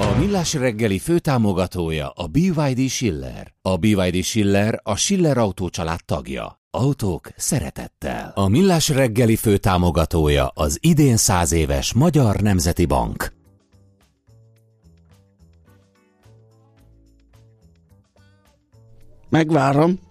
A Millás reggeli főtámogatója a BYD Schiller. A BYD Schiller a Schiller Autó család tagja. Autók szeretettel. A Millás reggeli főtámogatója az idén száz éves Magyar Nemzeti Bank. Megvárom.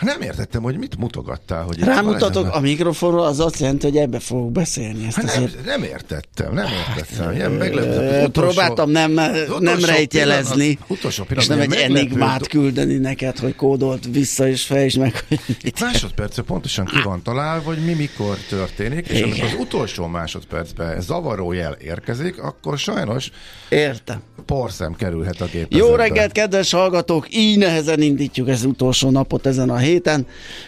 Hát nem értettem, hogy mit mutogattál. Hogy Rámutatok a mikrofonra, az azt jelenti, hogy ebbe fogok beszélni. Ezt Hát azért... nem, nem értettem, nem értettem. Ilyen meglepő. Próbáltam nem, nem rejtjelezni, pillanat- utolsó és nem pillanat, egy meglepő enigmát küldeni neked, hogy kódolt vissza és fel is meg, hogy mit. Másodperce pontosan ki van találva, hogy mi mikor történik, és Igen. amikor az utolsó másodpercben zavaró jel érkezik, akkor sajnos Értem. porszem kerülhet a gépezőbe. Jó reggelt, kedves hallgatók! Így nehezen indítjuk az utolsó napot ezen a héten.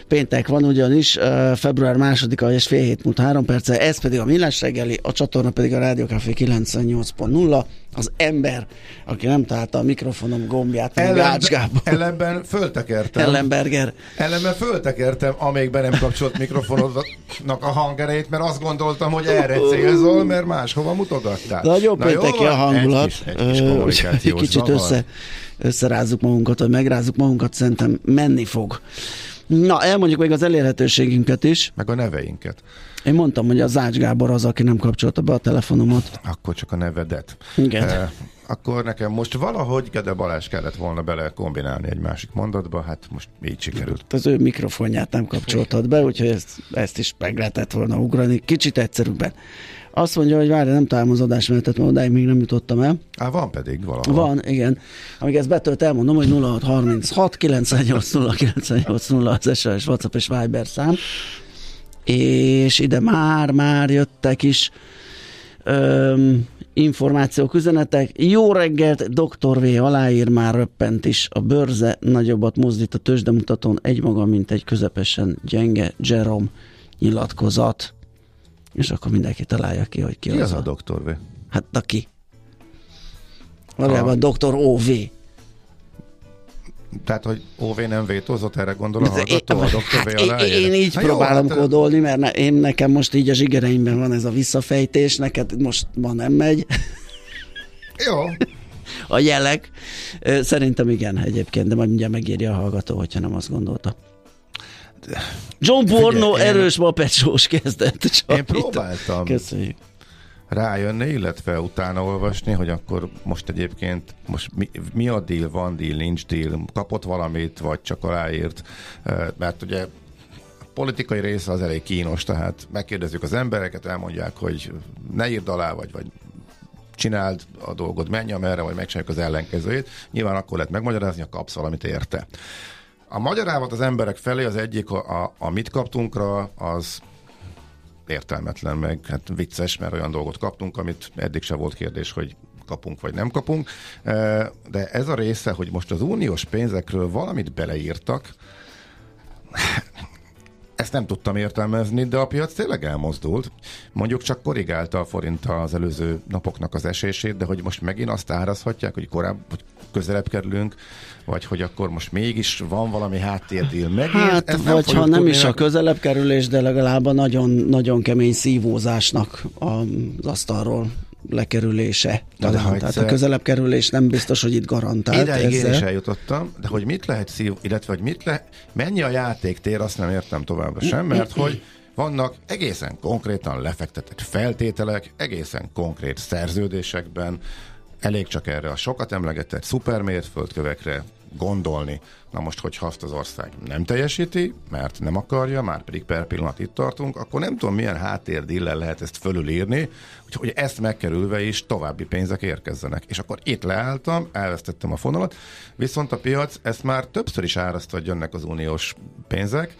Péntek van ugyanis, február másodika és fél hét múlt három perce, ez pedig a Millás reggeli, a csatorna pedig a Rádió Café 98.0. Az ember, aki nem találta a mikrofonom gombját, meg Ács Gábor. ellenben föltekertem. Ellenberger. Ellenben föltekertem, amíg be nem kapcsolt mikrofonodnak a hangerejét, mert azt gondoltam, hogy erre célzol, mert máshova mutogattál. Nagyon Na pénteki a hangulat. Egy kis, egy kis kicsit zavar. össze, összerázzuk magunkat, vagy megrázzuk magunkat, szerintem menni fog. Na, elmondjuk még az elérhetőségünket is. Meg a neveinket. Én mondtam, hogy a Zács Gábor az, aki nem kapcsolta be a telefonomat. Akkor csak a nevedet. Igen. Eh, akkor nekem most valahogy Gede Balázs kellett volna bele kombinálni egy másik mondatba, hát most így sikerült. Az ő mikrofonját nem kapcsoltad be, úgyhogy ezt, ezt is meg lehetett volna ugrani. Kicsit egyszerűbben. Azt mondja, hogy várj, nem találom az adásmenetet, mert odáig még nem jutottam el. Á, van pedig valahol. Van, igen. Amíg ezt betölt, elmondom, hogy 0636 980 980 az SOS, WhatsApp és Viber szám. És ide már-már jöttek is öm, információk, üzenetek. Jó reggelt, Dr. V. aláír már röppent is. A bőrze nagyobbat mozdít a tőzsdemutatón egymaga, mint egy közepesen gyenge Jerome nyilatkozat. És akkor mindenki találja ki, hogy ki, Ki az a doktor V? Hát, na ki? Valójában Dr. O.V. Tehát, hogy OV nem vétózott, erre gondol a Hát hallgató, a doktor V én, én így Hát jó, próbálom hát, kódolni, mert ne, én nekem most így a zsigereimben van ez a visszafejtés, neked most ma nem megy Jó, a jelek. Szerintem igen egyébként, de majd mindjárt megírja a hallgató, hogyha nem azt gondolta. John Borno én- erős mapecsós kezdett. Csak én próbáltam Köszönjük. Rájönni, illetve utána olvasni, hogy akkor most egyébként most mi, mi a deal, van deal, nincs deal, kapott valamit, vagy csak aláírt, mert ugye politikai része az elég kínos, tehát megkérdezzük az embereket, elmondják, hogy ne írd alá, vagy, vagy csináld a dolgod, menj amerre, vagy megcsináljuk az ellenkezőjét. Nyilván akkor lehet megmagyarázni, ha kapsz valamit érte. A magyarávat az emberek felé az egyik, a, a, a mit kaptunkra, az értelmetlen, meg hát vicces, mert olyan dolgot kaptunk, amit eddig se volt kérdés, hogy kapunk vagy nem kapunk. Eh, De ez a része, hogy most az uniós pénzekről valamit beleírtak, ezt nem tudtam értelmezni, de a piac tényleg elmozdult. Mondjuk csak korrigálta a forint az előző napoknak az esését, de hogy most megint azt árazhatják, hogy korábban, közelebb kerülünk, vagy hogy akkor most mégis van valami háttérdíl meg. Hát, ez vagy nem ha nem is a közelebb kerülés, de legalább a nagyon, nagyon kemény szívózásnak az asztalról lekerülése. Na, de Tehát a közelebb kerülés nem biztos, hogy itt garantált. Ideig ezzel. én is eljutottam, de hogy mit lehet szív, illetve hogy mit le, mennyi a játéktér, azt nem értem továbbra sem, mert hogy vannak egészen konkrétan lefektetett feltételek, egészen konkrét szerződésekben, elég csak erre a sokat emlegetett szupermérföldkövekre gondolni. Na most, hogyha azt az ország nem teljesíti, mert nem akarja, már pedig per pillanat itt tartunk, akkor nem tudom, milyen háttérdillel lehet ezt fölülírni, hogy ezt megkerülve is további pénzek érkezzenek. És akkor itt leálltam, elvesztettem a fonalat, viszont a piac ezt már többször is árasztva, hogy jönnek az uniós pénzek,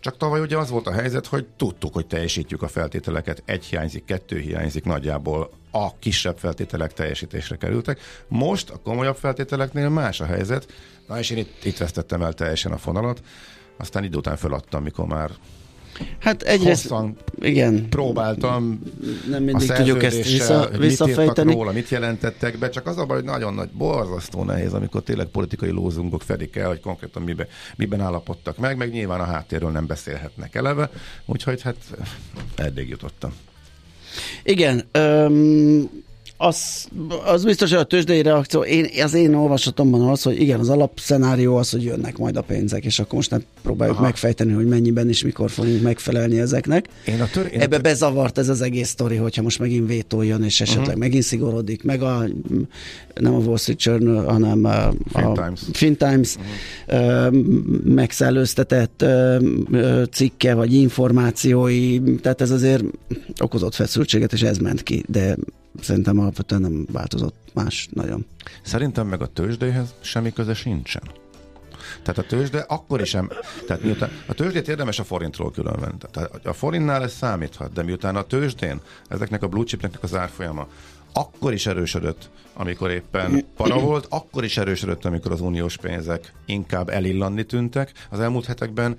csak tavaly ugye az volt a helyzet, hogy tudtuk, hogy teljesítjük a feltételeket, egy hiányzik, kettő hiányzik nagyjából a kisebb feltételek teljesítésre kerültek. Most a komolyabb feltételeknél más a helyzet. Na és én itt, itt vesztettem el teljesen a fonalat, aztán idő után feladtam, mikor már Hát egyrészt, igen. próbáltam nem mindig tudjuk ezt vissza, visszafejteni. Mit róla, mit jelentettek be, csak az a baj, hogy nagyon nagy, borzasztó nehéz, amikor tényleg politikai lózungok fedik el, hogy konkrétan miben, miben állapodtak meg, meg nyilván a háttérről nem beszélhetnek eleve, úgyhogy hát eddig jutottam. Igen, um, az, az biztos, hogy a tőzsdei reakció, én, az én olvasatomban az, hogy igen, az alapszenárió az, hogy jönnek majd a pénzek, és akkor most nem próbáljuk Aha. megfejteni, hogy mennyiben és mikor fogunk megfelelni ezeknek. Én a tör, én Ebbe a tör... bezavart ez az egész sztori, hogyha most megint vétó jön, és esetleg uh-huh. megint szigorodik, meg a nem a Wall Street Journal, hanem a, Fin a Times, fin Times uh-huh. megszellőztetett cikke, vagy információi, tehát ez azért okozott feszültséget, és ez ment ki, de szerintem alapvetően nem változott más nagyon. Szerintem meg a tőzsdéhez semmi köze sincsen. Tehát a tőzsde akkor is sem, tehát miután a tőzsdét érdemes a forintról különvenni. Tehát a forintnál ez számíthat, de miután a tőzsdén ezeknek a blue chipnek az árfolyama akkor is erősödött, amikor éppen para volt, akkor is erősödött, amikor az uniós pénzek inkább elillanni tűntek. Az elmúlt hetekben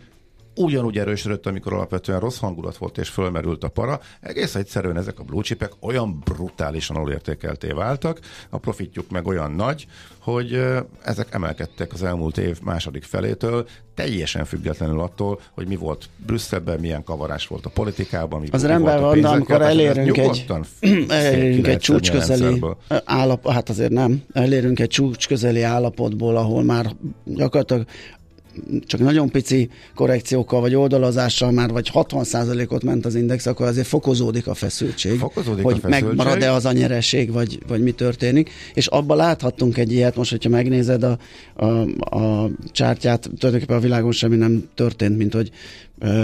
ugyanúgy erősödött, amikor alapvetően rossz hangulat volt és fölmerült a para. Egész egyszerűen ezek a blue chipek olyan brutálisan alulértékelté váltak, a profitjuk meg olyan nagy, hogy ezek emelkedtek az elmúlt év második felétől, teljesen függetlenül attól, hogy mi volt Brüsszelben, milyen kavarás volt a politikában, mi, az rendben van, de amikor elérünk egy, elérünk egy csúcs közeli állapot, hát azért nem, elérünk egy csúcs közeli állapotból, ahol már gyakorlatilag csak nagyon pici korrekciókkal vagy oldalazással már vagy 60%-ot ment az index, akkor azért fokozódik a feszültség. Fokozódik hogy a feszültség. megmarad-e az a nyereség, vagy, vagy mi történik. És abban láthattunk egy ilyet, most, hogyha megnézed a, a, a csártyát, tulajdonképpen a világon semmi nem történt, mint hogy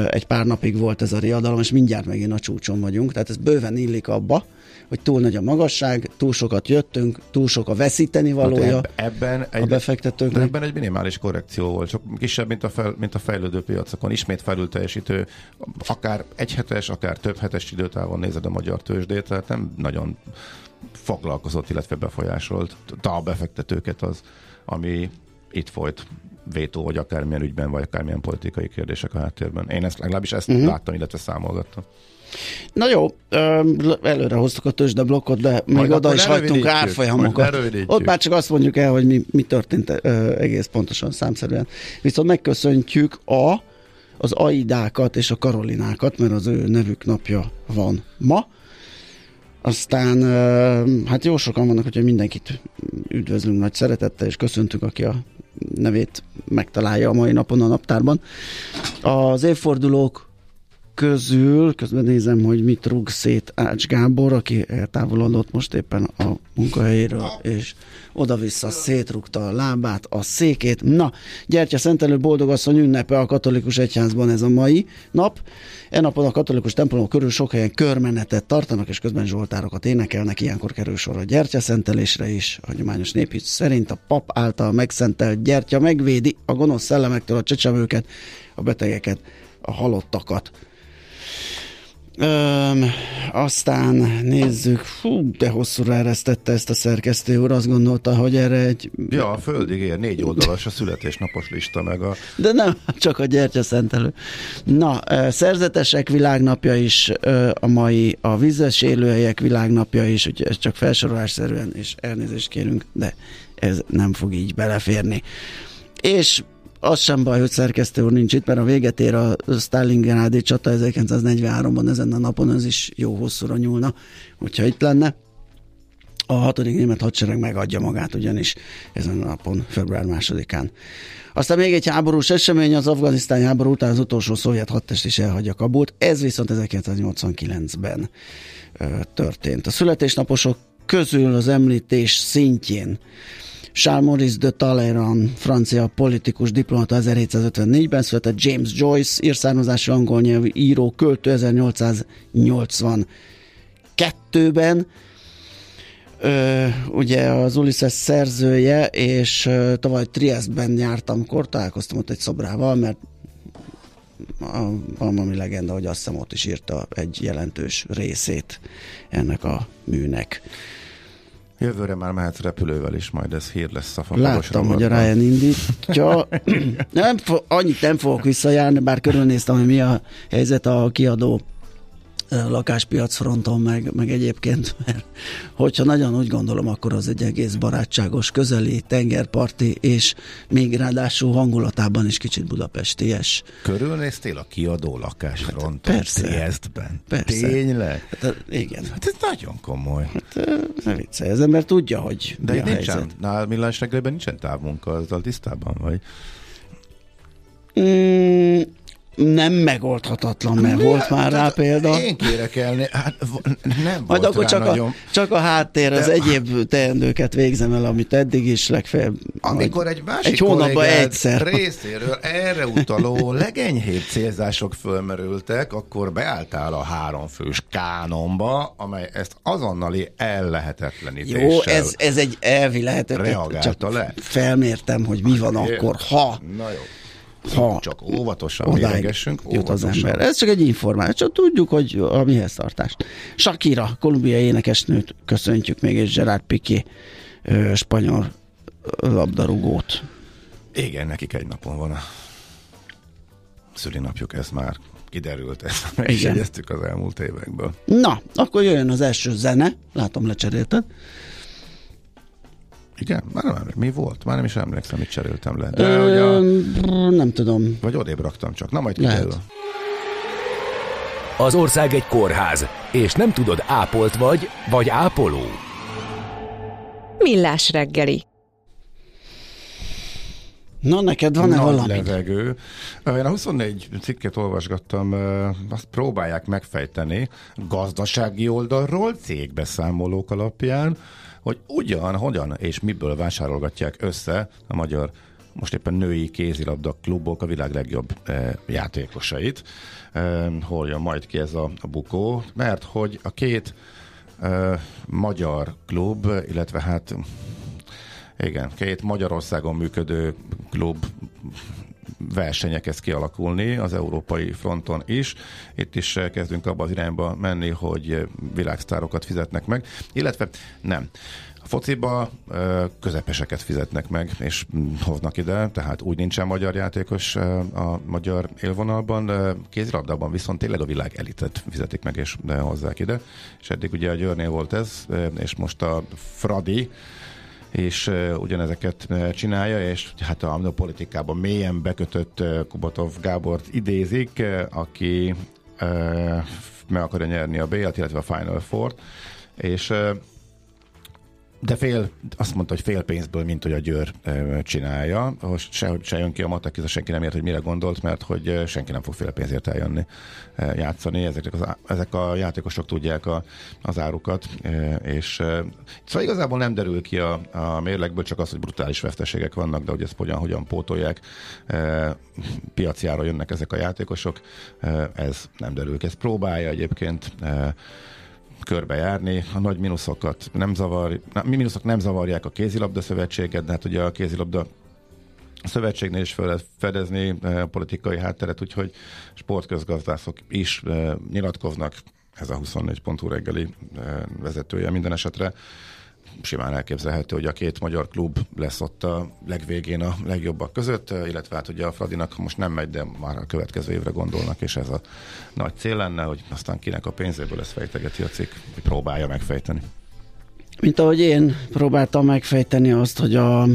egy pár napig volt ez a riadalom, és mindjárt megint a csúcson vagyunk. Tehát ez bőven illik abba, hogy túl nagy a magasság, túl sokat jöttünk, túl sok a veszíteni valója hát ebben egy, a befektetőknek. Ebben egy minimális korrekció volt, csak kisebb, mint a, fel, mint a fejlődő piacokon. Ismét felül teljesítő, akár egy hetes, akár több hetes időtávon nézed a magyar tőzsdét, tehát nem nagyon foglalkozott, illetve befolyásolt a befektetőket az, ami itt folyt vétó, vagy akármilyen ügyben, vagy akármilyen politikai kérdések a háttérben. Én ezt legalábbis ezt uh-huh. láttam, illetve számolgattam. Na jó, előre hoztuk a tőzsde blokkot, de még Majd oda is hagytunk árfolyamokat. Ott már csak azt mondjuk el, hogy mi, mi történt egész pontosan számszerűen. Viszont megköszöntjük a, az Aidákat és a Karolinákat, mert az ő nevük napja van ma. Aztán hát jó sokan vannak, hogy mindenkit üdvözlünk nagy szeretettel, és köszöntünk, aki a nevét megtalálja a mai napon a naptárban. Az évfordulók közül, közben nézem, hogy mit rúg szét Ács Gábor, aki eltávolodott most éppen a munkahelyéről, és oda-vissza szétrugta a lábát, a székét. Na, Gyertya Szentelő boldogasszony ünnepe a katolikus egyházban ez a mai nap. E napon a katolikus templomok körül sok helyen körmenetet tartanak, és közben zsoltárokat énekelnek. Ilyenkor kerül sor a gyertya szentelésre is. A hagyományos néphisz szerint a pap által megszentelt gyertya megvédi a gonosz szellemektől a csecsemőket, a betegeket, a halottakat. Öm, aztán nézzük, fú, de hosszúra eresztette ezt a szerkesztő úr, azt gondolta, hogy erre egy... Ja, a földig ér, négy oldalas a születésnapos lista meg a... De nem, csak a gyertya szentelő. Na, szerzetesek világnapja is a mai, a vízes élőhelyek világnapja is, úgyhogy ez csak felsorolásszerűen, és elnézést kérünk, de ez nem fog így beleférni. És az sem baj, hogy szerkesztő úr nincs itt, mert a véget ér a Stalingradi csata 1943-ban ezen a napon, ez is jó hosszúra nyúlna, hogyha itt lenne. A hatodik német hadsereg megadja magát ugyanis ezen a napon, február másodikán. Aztán még egy háborús esemény, az afganisztáni háború után az utolsó szovjet hadtest is elhagyja Kabult, ez viszont 1989-ben ö, történt. A születésnaposok közül az említés szintjén Charles Maurice de Talleyrand, francia politikus, diplomata 1754-ben született James Joyce, írszármazású angol nyelvű író, költő 1882-ben, Ö, ugye az Ulysses szerzője, és ö, tavaly Triestben jártam, amikor találkoztam ott egy szobrával, mert a valami legenda, hogy azt hiszem ott is írta egy jelentős részét ennek a műnek. Jövőre már mehetsz repülővel is, majd ez hír lesz a Láttam, hogy a Ryan indítja. nem, annyit nem fogok visszajárni, bár körülnéztem, hogy mi a helyzet a kiadó lakáspiac fronton, meg, meg egyébként, mert hogyha nagyon úgy gondolom, akkor az egy egész barátságos, közeli, tengerparti, és még ráadásul hangulatában is kicsit budapesties. Körülnéztél a kiadó lakásfronton? Hát, persze. Triestben? Persze. Tényleg? Hát, igen. Hát ez nagyon komoly. Hát, ne viccelj, az ember tudja, hogy De mi a nincsen, helyzet. nál millás reggelben nincsen távmunka, azzal tisztában vagy. Mm, nem megoldhatatlan, mert volt már rá Tehát példa. Én kérek elni, hát nem Majd volt akkor csak nagyon. a, csak a háttér, az De- egyéb teendőket végzem el, amit eddig is legfeljebb. Amikor egy másik egy hónapban egyszer. részéről erre utaló legenyhébb célzások fölmerültek, akkor beálltál a háromfős kánonba, amely ezt azonnali ellehetetlenítéssel Jó, ez, ez egy elvi lehetett. reagálta le. felmértem, hogy mi van Értem. akkor, ha, Na jó. Ha Csak óvatosan odáig méregessünk. jut az ember. Ez csak egy információ, csak tudjuk, hogy a mihez tartás. Shakira, kolumbiai énekesnőt köszöntjük még, és Gerard Piqué, spanyol labdarúgót. Igen, nekik egy napon van a szülinapjuk, ez már kiderült, ezt meg is Igen. jegyeztük az elmúlt évekből. Na, akkor jöjjön az első zene. Látom, lecserélted. Igen? Már nem emlékszem, mi volt? Már nem is emlékszem, mit cseréltem le. De, hogy a, Ö, nem tudom. vagy odébb raktam csak. Na majd kiderül. Az ország egy kórház, és nem tudod, ápolt vagy, vagy ápoló. Millás reggeli. Na, neked van-e Nagy valami? levegő. Ö, Én a 24 cikket olvasgattam, ö, azt próbálják megfejteni gazdasági oldalról, cégbeszámolók alapján, hogy ugyan, hogyan és miből vásárolgatják össze a magyar most éppen női kézilabda klubok a világ legjobb e, játékosait. E, hol jön majd ki ez a, a bukó? Mert hogy a két e, magyar klub, illetve hát igen, két Magyarországon működő klub versenyek kezd kialakulni az európai fronton is. Itt is eh, kezdünk abba az irányba menni, hogy eh, világsztárokat fizetnek meg, illetve nem. A fociba ö, közepeseket fizetnek meg, és mm, hoznak ide, tehát úgy nincsen magyar játékos a magyar élvonalban, kézilabdában viszont tényleg a világ elitet fizetik meg, és hozzák ide. És eddig ugye a Győrnél volt ez, és most a Fradi, és uh, ugyanezeket uh, csinálja, és hát a, a politikában mélyen bekötött uh, Kubatov Gábort idézik, uh, aki uh, meg akarja nyerni a B-et, illetve a Final Four-t, és uh, de fél, azt mondta, hogy fél pénzből, mint hogy a Győr csinálja. Most se, se jön ki a matek, senki nem ért, hogy mire gondolt, mert hogy senki nem fog fél pénzért eljönni játszani. Ezek, az, ezek a játékosok tudják a, az árukat, és szóval igazából nem derül ki a, a mérlegből, csak az, hogy brutális veszteségek vannak, de hogy ezt hogyan, hogyan pótolják. Piacjára jönnek ezek a játékosok, ez nem derül ki. Ez próbálja egyébként körbejárni. A nagy mínuszokat nem zavar, mi mínuszok nem zavarják a kézilabda szövetséget, de hát ugye a kézilabda szövetségnél is fel lehet fedezni eh, politikai hátteret, úgyhogy sportközgazdászok is eh, nyilatkoznak, ez a 24.hu reggeli eh, vezetője minden esetre. Simán elképzelhető, hogy a két magyar klub lesz ott a legvégén a legjobbak között, eh, illetve hát ugye a Fradinak most nem megy, de már a következő évre gondolnak, és ez a nagy cél lenne, hogy aztán kinek a pénzéből ezt fejtegeti a cikk, hogy próbálja megfejteni. Mint ahogy én próbáltam megfejteni azt, hogy a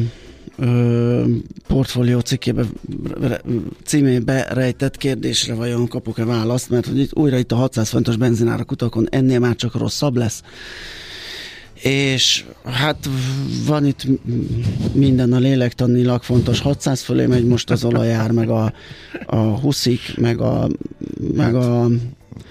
ö, portfólió cikkébe, címébe rejtett kérdésre vajon kapok-e választ, mert hogy itt, újra itt a 600 fontos benzinárak utakon ennél már csak rosszabb lesz. És hát van itt minden a lélektanilag fontos. 600 fölé megy most az olajár, meg a, a huszik, meg a, meg a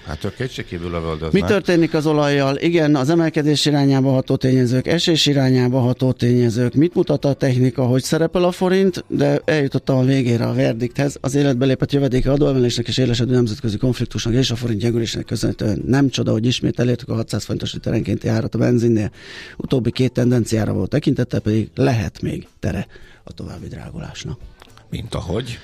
Hát ők kétségkívül lövöldöznek. Mi történik az olajjal? Igen, az emelkedés irányába ható tényezők, esés irányába ható tényezők. Mit mutat a technika, hogy szerepel a forint, de eljutottam a végére a verdikthez. Az életbe lépett jövedéke adóemelésnek és élesedő nemzetközi konfliktusnak és a forint gyengülésnek köszönhetően nem csoda, hogy ismét elértük a 600 fontos literenkénti árat a benzinnél. Utóbbi két tendenciára volt tekintettel pedig lehet még tere a további drágulásnak. Mint ahogy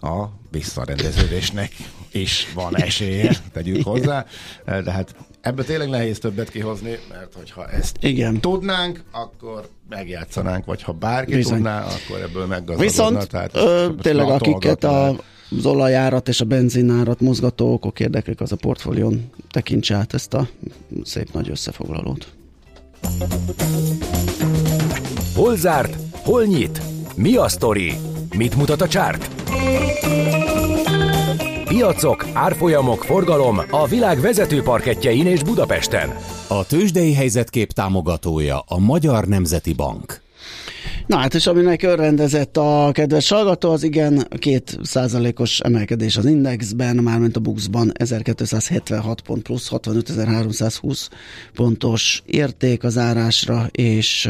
a visszarendeződésnek is van esélye, tegyük hozzá, de hát ebből tényleg nehéz többet kihozni, mert hogyha ezt Igen. tudnánk, akkor megjátszanánk, vagy ha bárki Bizony. tudná, akkor ebből meggazdagodna. Viszont tehát ö, tényleg akiket a, az olajárat és a benzinárat mozgató okok érdeklik, az a portfólión tekintse át ezt a szép nagy összefoglalót. Hol zárt? Hol nyit? Mi a sztori? Mit mutat a csárt? Piacok, árfolyamok, forgalom a világ vezető parketjein és Budapesten. A tőzsdei helyzetkép támogatója a Magyar Nemzeti Bank. Na hát, és aminek örrendezett a kedves hallgató, az igen, két százalékos emelkedés az indexben, mármint a Buxban 1276 pont plusz 65.320 pontos érték az árásra, és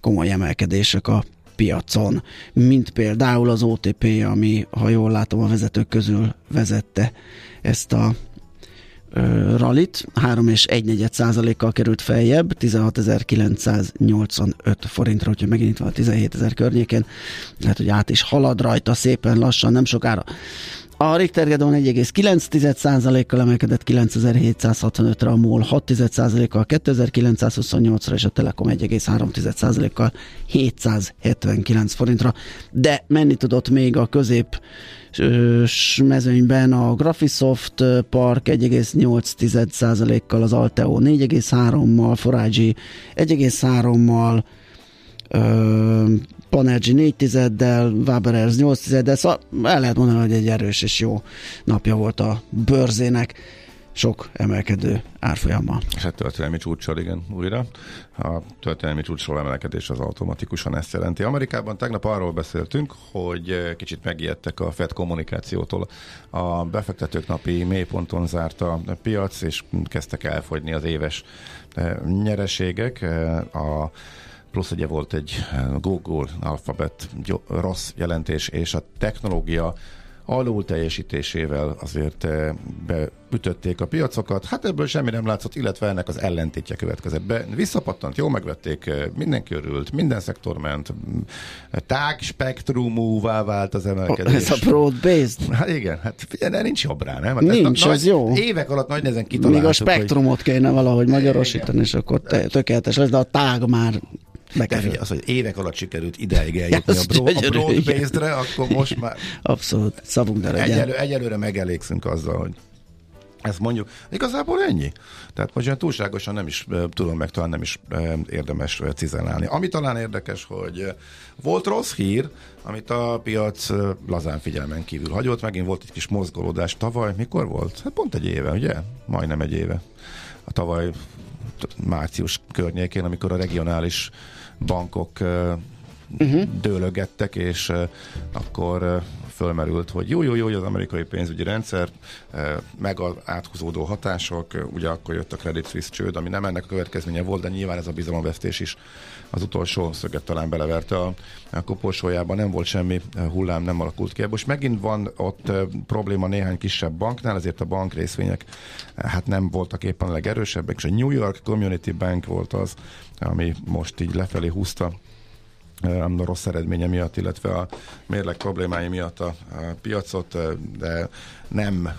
komoly emelkedések a piacon, mint például az OTP, ami, ha jól látom, a vezetők közül vezette ezt a rallit, 3 és 1 százalékkal került feljebb, 16.985 forintra, úgyhogy megint itt van a 17 ezer környékén, lehet, hogy át is halad rajta szépen lassan, nem sokára. A Richter Gedon 1,9%-kal emelkedett 9765-re, a MOL 6%-kal 2928-ra, és a Telekom 1,3%-kal 779 forintra. De menni tudott még a közép mezőnyben a Graphisoft Park 1,8%-kal, az Alteo 4,3-mal, Forage 1,3-mal, Panergy 4 tizeddel, Waberers 8 tizeddel, szóval el lehet mondani, hogy egy erős és jó napja volt a bőrzének sok emelkedő árfolyammal. És hát történelmi csúcsal, igen, újra. A történelmi csúcsról emelkedés az automatikusan ezt jelenti. Amerikában tegnap arról beszéltünk, hogy kicsit megijedtek a Fed kommunikációtól. A befektetők napi mélyponton zárt a piac, és kezdtek elfogyni az éves nyereségek. A plusz ugye volt egy eh, Google Alphabet rossz jelentés, és a technológia alul teljesítésével azért eh, beütötték a piacokat. Hát ebből semmi nem látszott, illetve ennek az ellentétje következett be. Visszapattant, jó megvették, eh, mindenki örült, minden szektor ment, tág spektrumúvá vált az emelkedés. Ez a broad-based? Hát igen, hát figyelj, nincs jobb rá, nem? Hát nincs, ez, ez jó. Évek alatt nagy nehezen kitaláltuk. Még a spektrumot hogy... kéne valahogy magyarosítani, és akkor tökéletes lesz, de a tág már bekerül. Az, hogy évek alatt sikerült ideig eljutni a, bro, a broad-based-re, akkor most már... Abszolút, szavunk de Egyelő, egyelőre megelégszünk azzal, hogy ezt mondjuk, igazából ennyi. Tehát most olyan túlságosan nem is tudom meg, talán nem is érdemes cizelálni. Ami talán érdekes, hogy volt rossz hír, amit a piac lazán figyelmen kívül hagyott, megint volt egy kis mozgolódás tavaly. Mikor volt? Hát pont egy éve, ugye? Majdnem egy éve. A tavaly március környékén, amikor a regionális bankok uh-huh. dőlögettek, és akkor fölmerült, hogy jó, jó, jó, az amerikai pénzügyi rendszer, meg az áthúzódó hatások, ugye akkor jött a Credit Suisse csőd, ami nem ennek a következménye volt, de nyilván ez a bizalomvesztés is az utolsó szöget talán beleverte a, a koporsójában, nem volt semmi hullám, nem alakult ki. Most megint van ott probléma néhány kisebb banknál, ezért a bank részvények hát nem voltak éppen a legerősebbek, és a New York Community Bank volt az, ami most így lefelé húzta a rossz eredménye miatt, illetve a mérleg problémái miatt a, a piacot, de nem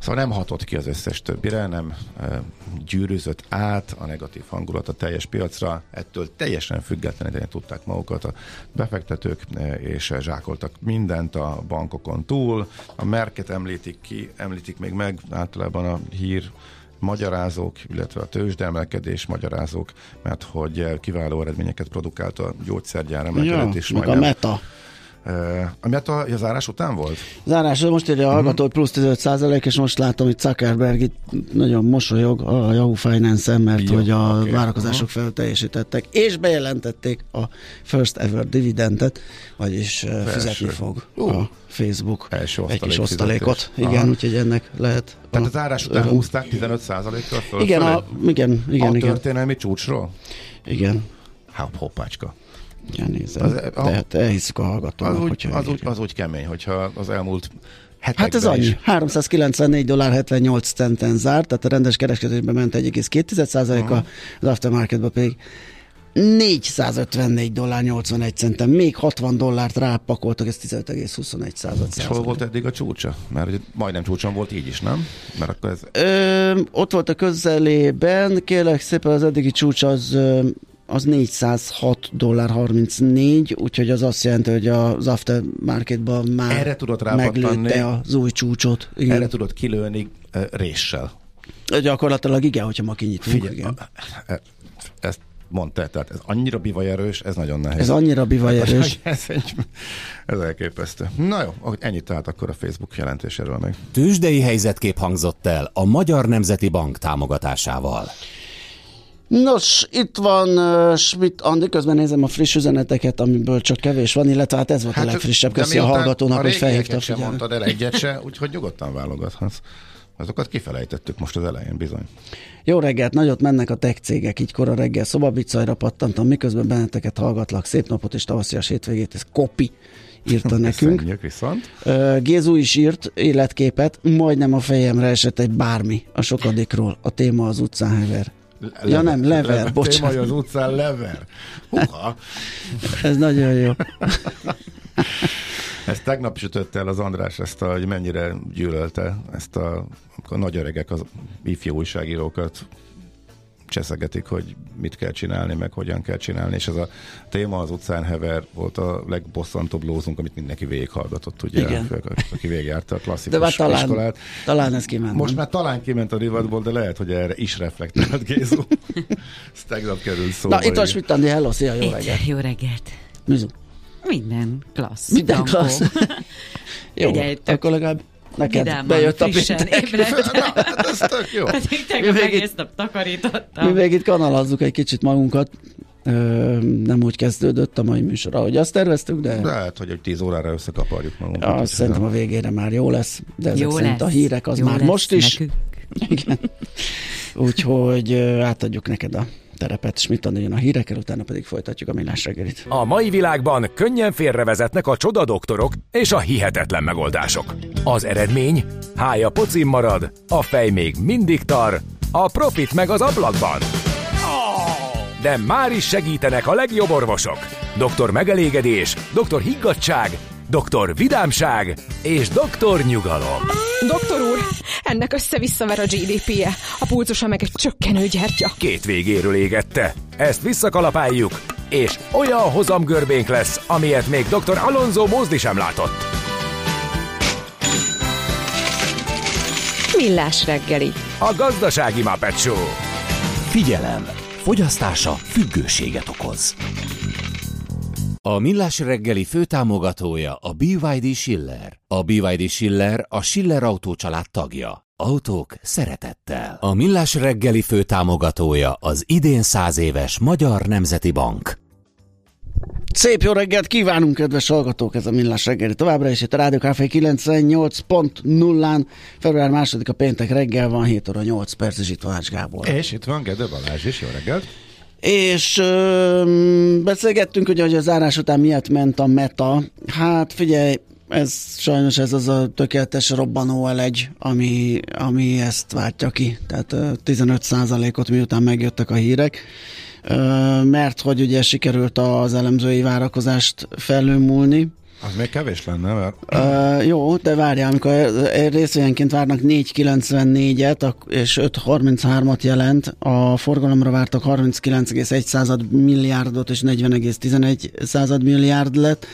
Szóval nem hatott ki az összes többire, nem e, gyűrűzött át a negatív hangulat a teljes piacra, ettől teljesen függetlenül tudták magukat a befektetők, e, és zsákoltak mindent a bankokon túl. A merket említik ki, említik még meg, általában a hír magyarázók, illetve a tőzsdemelkedés magyarázók, mert hogy kiváló eredményeket produkált a gyógyszergyár emelkedett Ja, is meg a meta. Uh, ami hát a, a zárás után volt? Zárás, most írja a hallgató, hogy plusz 15 százalék, és most látom, hogy Zuckerberg itt nagyon mosolyog a Yahoo Finance-en, mert Jó, hogy a oké. várakozások felül teljesítettek, és bejelentették a first ever dividendet, vagyis uh, fizetni fog Ú. a Facebook Első egy kis osztalék osztalékot. fizetés. Igen, Aha. úgyhogy ennek lehet. Tehát a zárás után öröm. húzták 15%-kal föl? Igen, a, igen, igen, a igen, történelmi csúcsról? igen. Hopp, hoppácska. Az- Az, a- De hát elhiszük a hallgatónak, Az úgy, az, úgy, az úgy kemény, hogyha az elmúlt hetekben Hát ez annyi. is 394 dollár 78 centen zárt, tehát a rendes kereskedésben ment 1,2%-a, az aftermarketben pedig 454 dollár 81 centen, még 60 dollárt rápakoltak, ez 15,21 század. És hol volt eddig a csúcsa? Mert ugye majdnem csúcson volt így is, nem? Mert akkor ez Ö, ott volt a közelében, kérlek szépen az eddigi csúcs az, az 406 dollár 34, úgyhogy az azt jelenti, hogy az aftermarketban már Erre tudott rápattanni. meglőtte az új csúcsot. Igen. erre tudod kilőni uh, réssel. Gyakorlatilag igen, hogyha ma kinyitunk. Figyelj, igen. e- ezt mondta, tehát ez annyira bivajerős, ez nagyon nehéz. Ez annyira bivajerős. ez, egy, ez elképesztő. Na jó, ennyit tehát akkor a Facebook jelentéséről meg. Tőzsdei helyzetkép hangzott el a Magyar Nemzeti Bank támogatásával. Nos, itt van uh, Schmidt Andi, közben nézem a friss üzeneteket, amiből csak kevés van, illetve hát ez volt a legfrissebb. Köszi a hallgatónak, hogy régieket felhívta a sem figyelmet. mondtad el egyet se, úgyhogy nyugodtan válogathatsz. Azokat kifelejtettük most az elején bizony. Jó reggelt, nagyot mennek a tech cégek, így kora reggel szobabicajra pattantam, miközben benneteket hallgatlak. Szép napot és tavaszias hétvégét, ez kopi írta nekünk. Köszönjük viszont. Gézu is írt életképet, majdnem a fejemre esett egy bármi a sokadikról. A téma az utcán hever. Ja nem, lever, bocsánat. Téma, az utcán lever. Húha. Ez nagyon jó. Ezt tegnap sütött el az András, ezt a, hogy mennyire gyűlölte ezt a, a nagy öregek, az ifjú újságírókat cseszegetik, hogy mit kell csinálni, meg hogyan kell csinálni, és ez a téma az utcán hever volt a legbosszantóbb lózunk, amit mindenki végighallgatott, ugye, Igen. aki végigjárta a De klasszikus már talán, iskolát. talán ez kiment. Most már talán kiment a divatból, de lehet, hogy erre is reflektált Gézu. Ez tegnap került szóba. Na, itt van igen. Schmidt Andi, hello, szia, jó reggelt. Jó reggelt. Mizu. Minden klassz. Minden klassz. Jó, Figyelj, tök akkor legalább neked Vidáman, bejött a péntek. ébredt. Na, hát ez tök jó. Pedig tegnap Mi még egész nap takarítottam. Mi még itt kanalazzuk egy kicsit magunkat. Ö, nem úgy kezdődött a mai műsor, ahogy azt terveztük, de Lehet, hogy egy 10 órára összekaparjuk magunkat. azt szerintem a végére már jó lesz. De ezek Jó szerint lesz. a hírek az jó már lesz most is. Nekünk. Igen. Úgyhogy átadjuk neked a terepet, mit jön a hírekkel, utána pedig folytatjuk a millás reggelit. A mai világban könnyen félrevezetnek a csoda doktorok és a hihetetlen megoldások. Az eredmény? Hája pocim marad, a fej még mindig tar, a profit meg az ablakban. De már is segítenek a legjobb orvosok. Doktor megelégedés, doktor higgadság, doktor vidámság és doktor nyugalom. Doktor úr, ennek össze-visszaver a GDP-je, a pulcosa meg egy csökkenő gyertya. Két végéről égette. Ezt visszakalapáljuk, és olyan hozamgörbénk lesz, amilyet még dr. Alonso Mózdi sem látott. Millás reggeli. A gazdasági Muppet Show. Figyelem! Fogyasztása függőséget okoz. A Millás reggeli főtámogatója a BYD Schiller. A BYD Schiller a Schiller Autó család tagja. Autók szeretettel. A Millás reggeli főtámogatója az idén száz éves Magyar Nemzeti Bank. Szép jó reggelt kívánunk, kedves hallgatók, ez a Millás reggeli továbbra is itt a Rádió Café 98.0-án, február második a péntek reggel van, 7 óra 8 perc, és itt van Ács Gábor. És itt van Gede Balázs is, jó reggelt. És ö, beszélgettünk, ugye, hogy a zárás után miért ment a meta. Hát figyelj, ez sajnos ez az a tökéletes robbanó elegy, ami, ami ezt váltja ki. Tehát ö, 15%-ot miután megjöttek a hírek. Mert hogy ugye sikerült az elemzői várakozást felülmúlni, Az még kevés lenne, mert Uh, jó, de várjál, amikor részvényenként várnak 4,94-et ak- és 5,33-at jelent, a forgalomra vártak 39,1 milliárdot és 40,11 milliárd lett,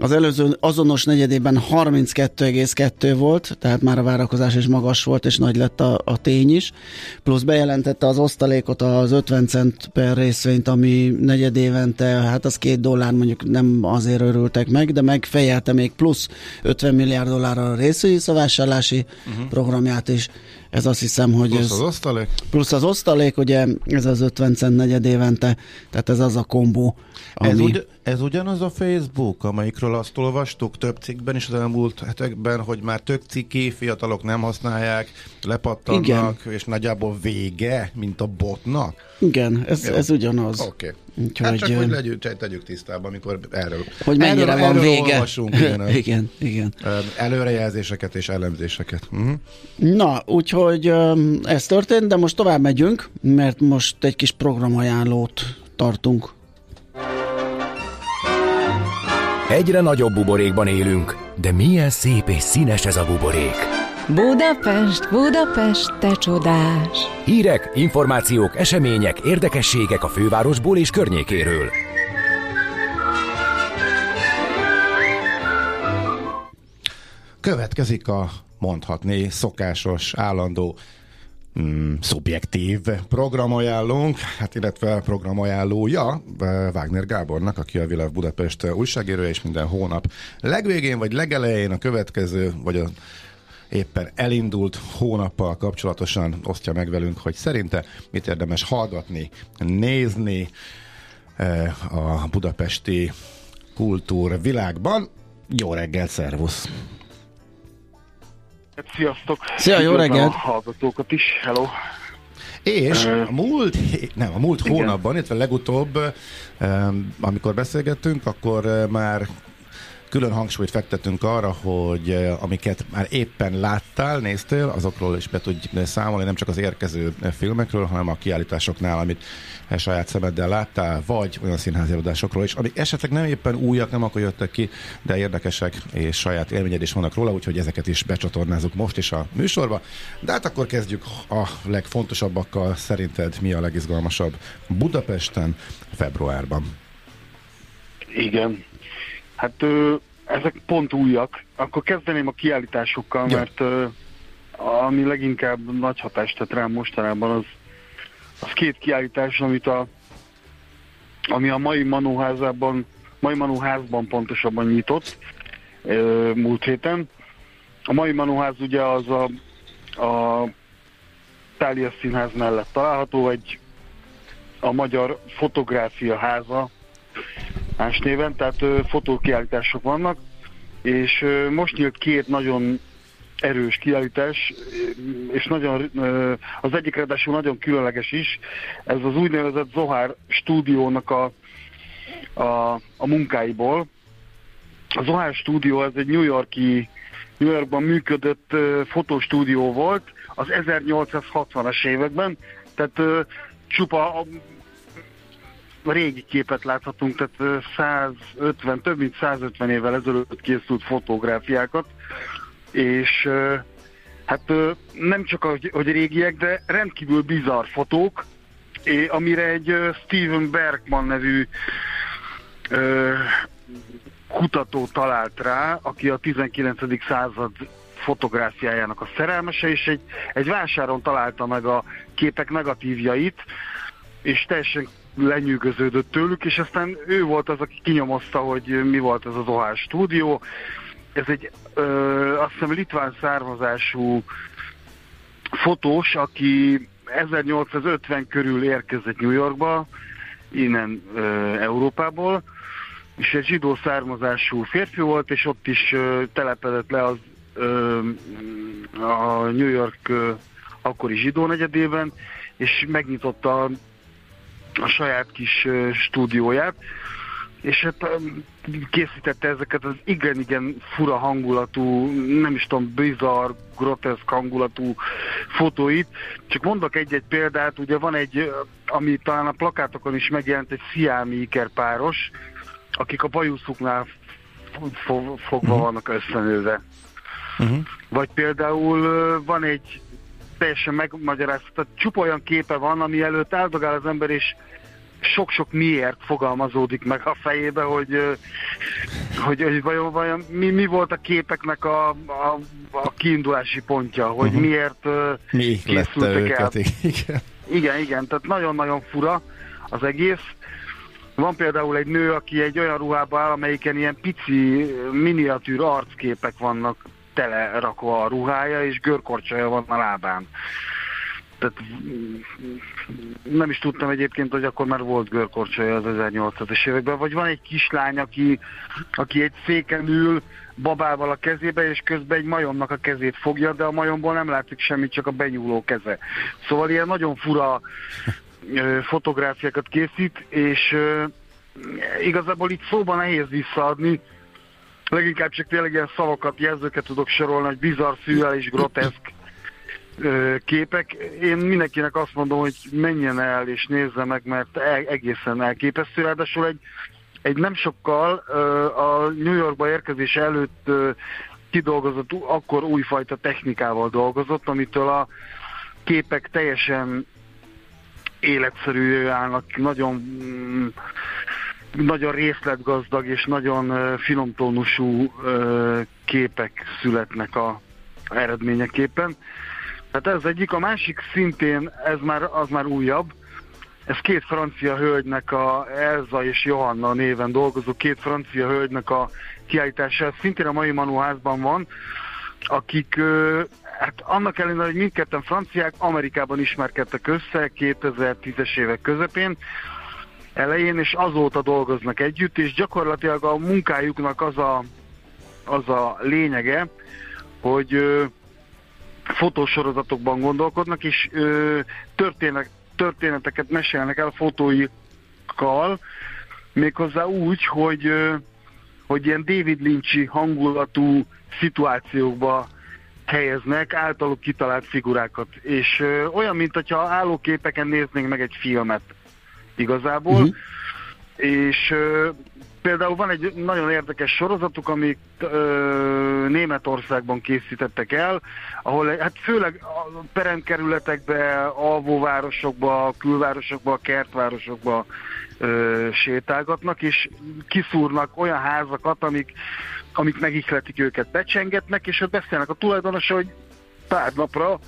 Az előző azonos negyedében 32,2 volt, tehát már a várakozás is magas volt, és nagy lett a, a tény is. Plusz bejelentette az osztalékot, az 50 cent per részvényt, ami negyedévente, hát az két dollár mondjuk nem azért örültek meg, de megfejelte még plusz 50 milliárd dollárra a részvényszavásárlási uh-huh. programját is. Ez azt hiszem, hogy Plusz ez... az osztalék? Plusz az osztalék, ugye ez az 50 cent negyed évente, tehát ez az a kombó, ami... Ez, ugy, ez ugyanaz a Facebook, amelyikről azt olvastuk több cikkben is az elmúlt hetekben, hogy már tök cikki, fiatalok nem használják, lepattannak, Igen. és nagyjából vége, mint a botnak. Igen, ez, ez ugyanaz. Oké. Okay. Úgyhogy, hát csak, hogy legyünk, tegyük tisztában, amikor erről Hogy mennyire erről, van erről vége. Olvasunk, igen, igen, igen. Előrejelzéseket és elemzéseket. Uh-huh. Na, úgyhogy ez történt, de most tovább megyünk, mert most egy kis programajánlót tartunk. Egyre nagyobb buborékban élünk, de milyen szép és színes ez a buborék. Budapest, Budapest, te csodás! Hírek, információk, események, érdekességek a fővárosból és környékéről. Következik a mondhatni szokásos, állandó mm, szubjektív programajánlónk, hát illetve programajánlója Wagner Gábornak, aki a Világ Budapest újságírója, és minden hónap legvégén vagy legelején a következő, vagy a éppen elindult hónappal kapcsolatosan osztja meg velünk, hogy szerinte mit érdemes hallgatni, nézni eh, a budapesti kultúr világban. Jó reggel, szervusz! Sziasztok! Szia, jó reggelt! A hallgatókat is, hello! És a múlt, nem, a múlt hónapban, illetve legutóbb, amikor beszélgettünk, akkor már külön hangsúlyt fektetünk arra, hogy amiket már éppen láttál, néztél, azokról is be tudj számolni, nem csak az érkező filmekről, hanem a kiállításoknál, amit saját szemeddel láttál, vagy olyan színházi adásokról is, amik esetleg nem éppen újak, nem akkor jöttek ki, de érdekesek, és saját élményed is vannak róla, úgyhogy ezeket is becsatornázunk most is a műsorba. De hát akkor kezdjük a legfontosabbakkal. Szerinted mi a legizgalmasabb Budapesten februárban? Igen, Hát ö, ezek pont újak. Akkor kezdeném a kiállításokkal, ja. mert ö, ami leginkább nagy hatást tett rám mostanában, az, az két kiállítás, amit a, ami a mai Manóházában, mai Manóházban pontosabban nyitott ö, múlt héten. A mai Manóház ugye az a, a Tália Színház mellett található, egy a Magyar Fotográfia Háza más néven, tehát fotókiállítások vannak, és most nyílt két nagyon erős kiállítás, és nagyon, az egyik ráadásul nagyon különleges is, ez az úgynevezett Zohár stúdiónak a, a, a munkáiból. A Zohár stúdió ez egy New Yorki, New Yorkban működött ö, fotostúdió volt az 1860-as években, tehát ö, csupa régi képet láthatunk, tehát 150, több mint 150 évvel ezelőtt készült fotográfiákat, és hát nem csak hogy, hogy régiek, de rendkívül bizarr fotók, amire egy Steven Bergman nevű kutató talált rá, aki a 19. század fotográfiájának a szerelmese, és egy, egy vásáron találta meg a képek negatívjait, és teljesen lenyűgöződött tőlük, és aztán ő volt az, aki kinyomozta, hogy mi volt ez az OH stúdió. Ez egy ö, azt hiszem litván származású fotós, aki 1850 körül érkezett New Yorkba, innen ö, Európából, és egy zsidó származású férfi volt, és ott is ö, telepedett le az ö, a New York ö, akkori zsidó negyedében, és megnyitotta a saját kis stúdióját, és hát készítette ezeket az igen-igen fura hangulatú, nem is tudom, bizarr, groteszk hangulatú fotóit. Csak mondok egy-egy példát, ugye van egy, ami talán a plakátokon is megjelent, egy sziámi ikerpáros, akik a bajuszuknál fogva uh-huh. vannak összenőve. Uh-huh. Vagy például van egy teljesen megmagyarázta, tehát csupa olyan képe van, ami előtt áldogál az ember, és sok-sok miért fogalmazódik meg a fejébe, hogy hogy, hogy vajon, vajon mi, mi volt a képeknek a, a, a kiindulási pontja, hogy uh-huh. miért Mi készültek el. őket, igen. Igen, igen, tehát nagyon-nagyon fura az egész. Van például egy nő, aki egy olyan ruhába áll, amelyiken ilyen pici miniatűr arcképek vannak telerakva a ruhája, és görkorcsolya van a lábán. Tehát nem is tudtam egyébként, hogy akkor már volt görkorcsolya az 1800-es években. Vagy van egy kislány, aki, aki egy széken ül, babával a kezébe, és közben egy majomnak a kezét fogja, de a majomból nem látszik semmit, csak a benyúló keze. Szóval ilyen nagyon fura ö, fotográfiákat készít, és igazából itt szóban nehéz visszaadni, leginkább csak tényleg ilyen szavakat, jelzőket tudok sorolni, hogy bizarr, szürreális, groteszk ö, képek. Én mindenkinek azt mondom, hogy menjen el és nézze meg, mert e- egészen elképesztő. Ráadásul egy, egy nem sokkal a New Yorkba érkezés előtt kidolgozott, akkor újfajta technikával dolgozott, amitől a képek teljesen életszerű állnak, nagyon mm, nagyon részletgazdag és nagyon ö, finomtónusú ö, képek születnek a eredményeképpen. Tehát ez egyik, a másik szintén, ez már, az már újabb, ez két francia hölgynek, a Elza és Johanna néven dolgozó két francia hölgynek a kiállítása, szintén a mai Manuházban van, akik, hát annak ellenére, hogy mindketten franciák, Amerikában ismerkedtek össze 2010-es évek közepén, elején, és azóta dolgoznak együtt, és gyakorlatilag a munkájuknak az a, az a lényege, hogy ö, fotósorozatokban gondolkodnak, és ö, történet, történeteket mesélnek el fotóikkal, méghozzá úgy, hogy, ö, hogy ilyen David Lynch-i hangulatú szituációkba helyeznek általuk kitalált figurákat. És ö, olyan, mint hogyha állóképeken néznénk meg egy filmet igazából. Uh-huh. És ö, például van egy nagyon érdekes sorozatuk, amit ö, Németországban készítettek el, ahol hát főleg a peremkerületekbe, alvóvárosokba, külvárosokba, kertvárosokba ö, sétálgatnak, és kiszúrnak olyan házakat, amik, amik megihletik őket, becsengetnek, és ott beszélnek a tulajdonosa, hogy pár napra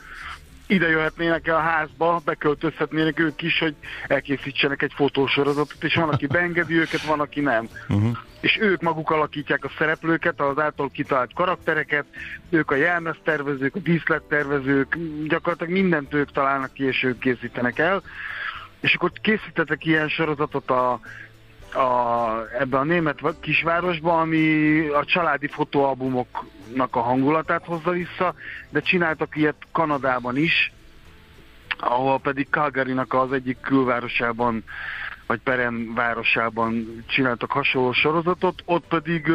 ide jöhetnének el a házba, beköltözhetnének ők is, hogy elkészítsenek egy fotósorozatot, és van, aki beengedi őket, van, aki nem. Uh-huh. És ők maguk alakítják a szereplőket, az által kitalált karaktereket, ők a jelmeztervezők, a díszlettervezők, gyakorlatilag mindent ők találnak ki, és ők készítenek el. És akkor készítettek ilyen sorozatot a, a, ebbe a német kisvárosba, ami a családi fotóalbumoknak a hangulatát hozza vissza, de csináltak ilyet Kanadában is, ahol pedig Calgary-nak az egyik külvárosában, vagy Peren városában csináltak hasonló sorozatot, ott pedig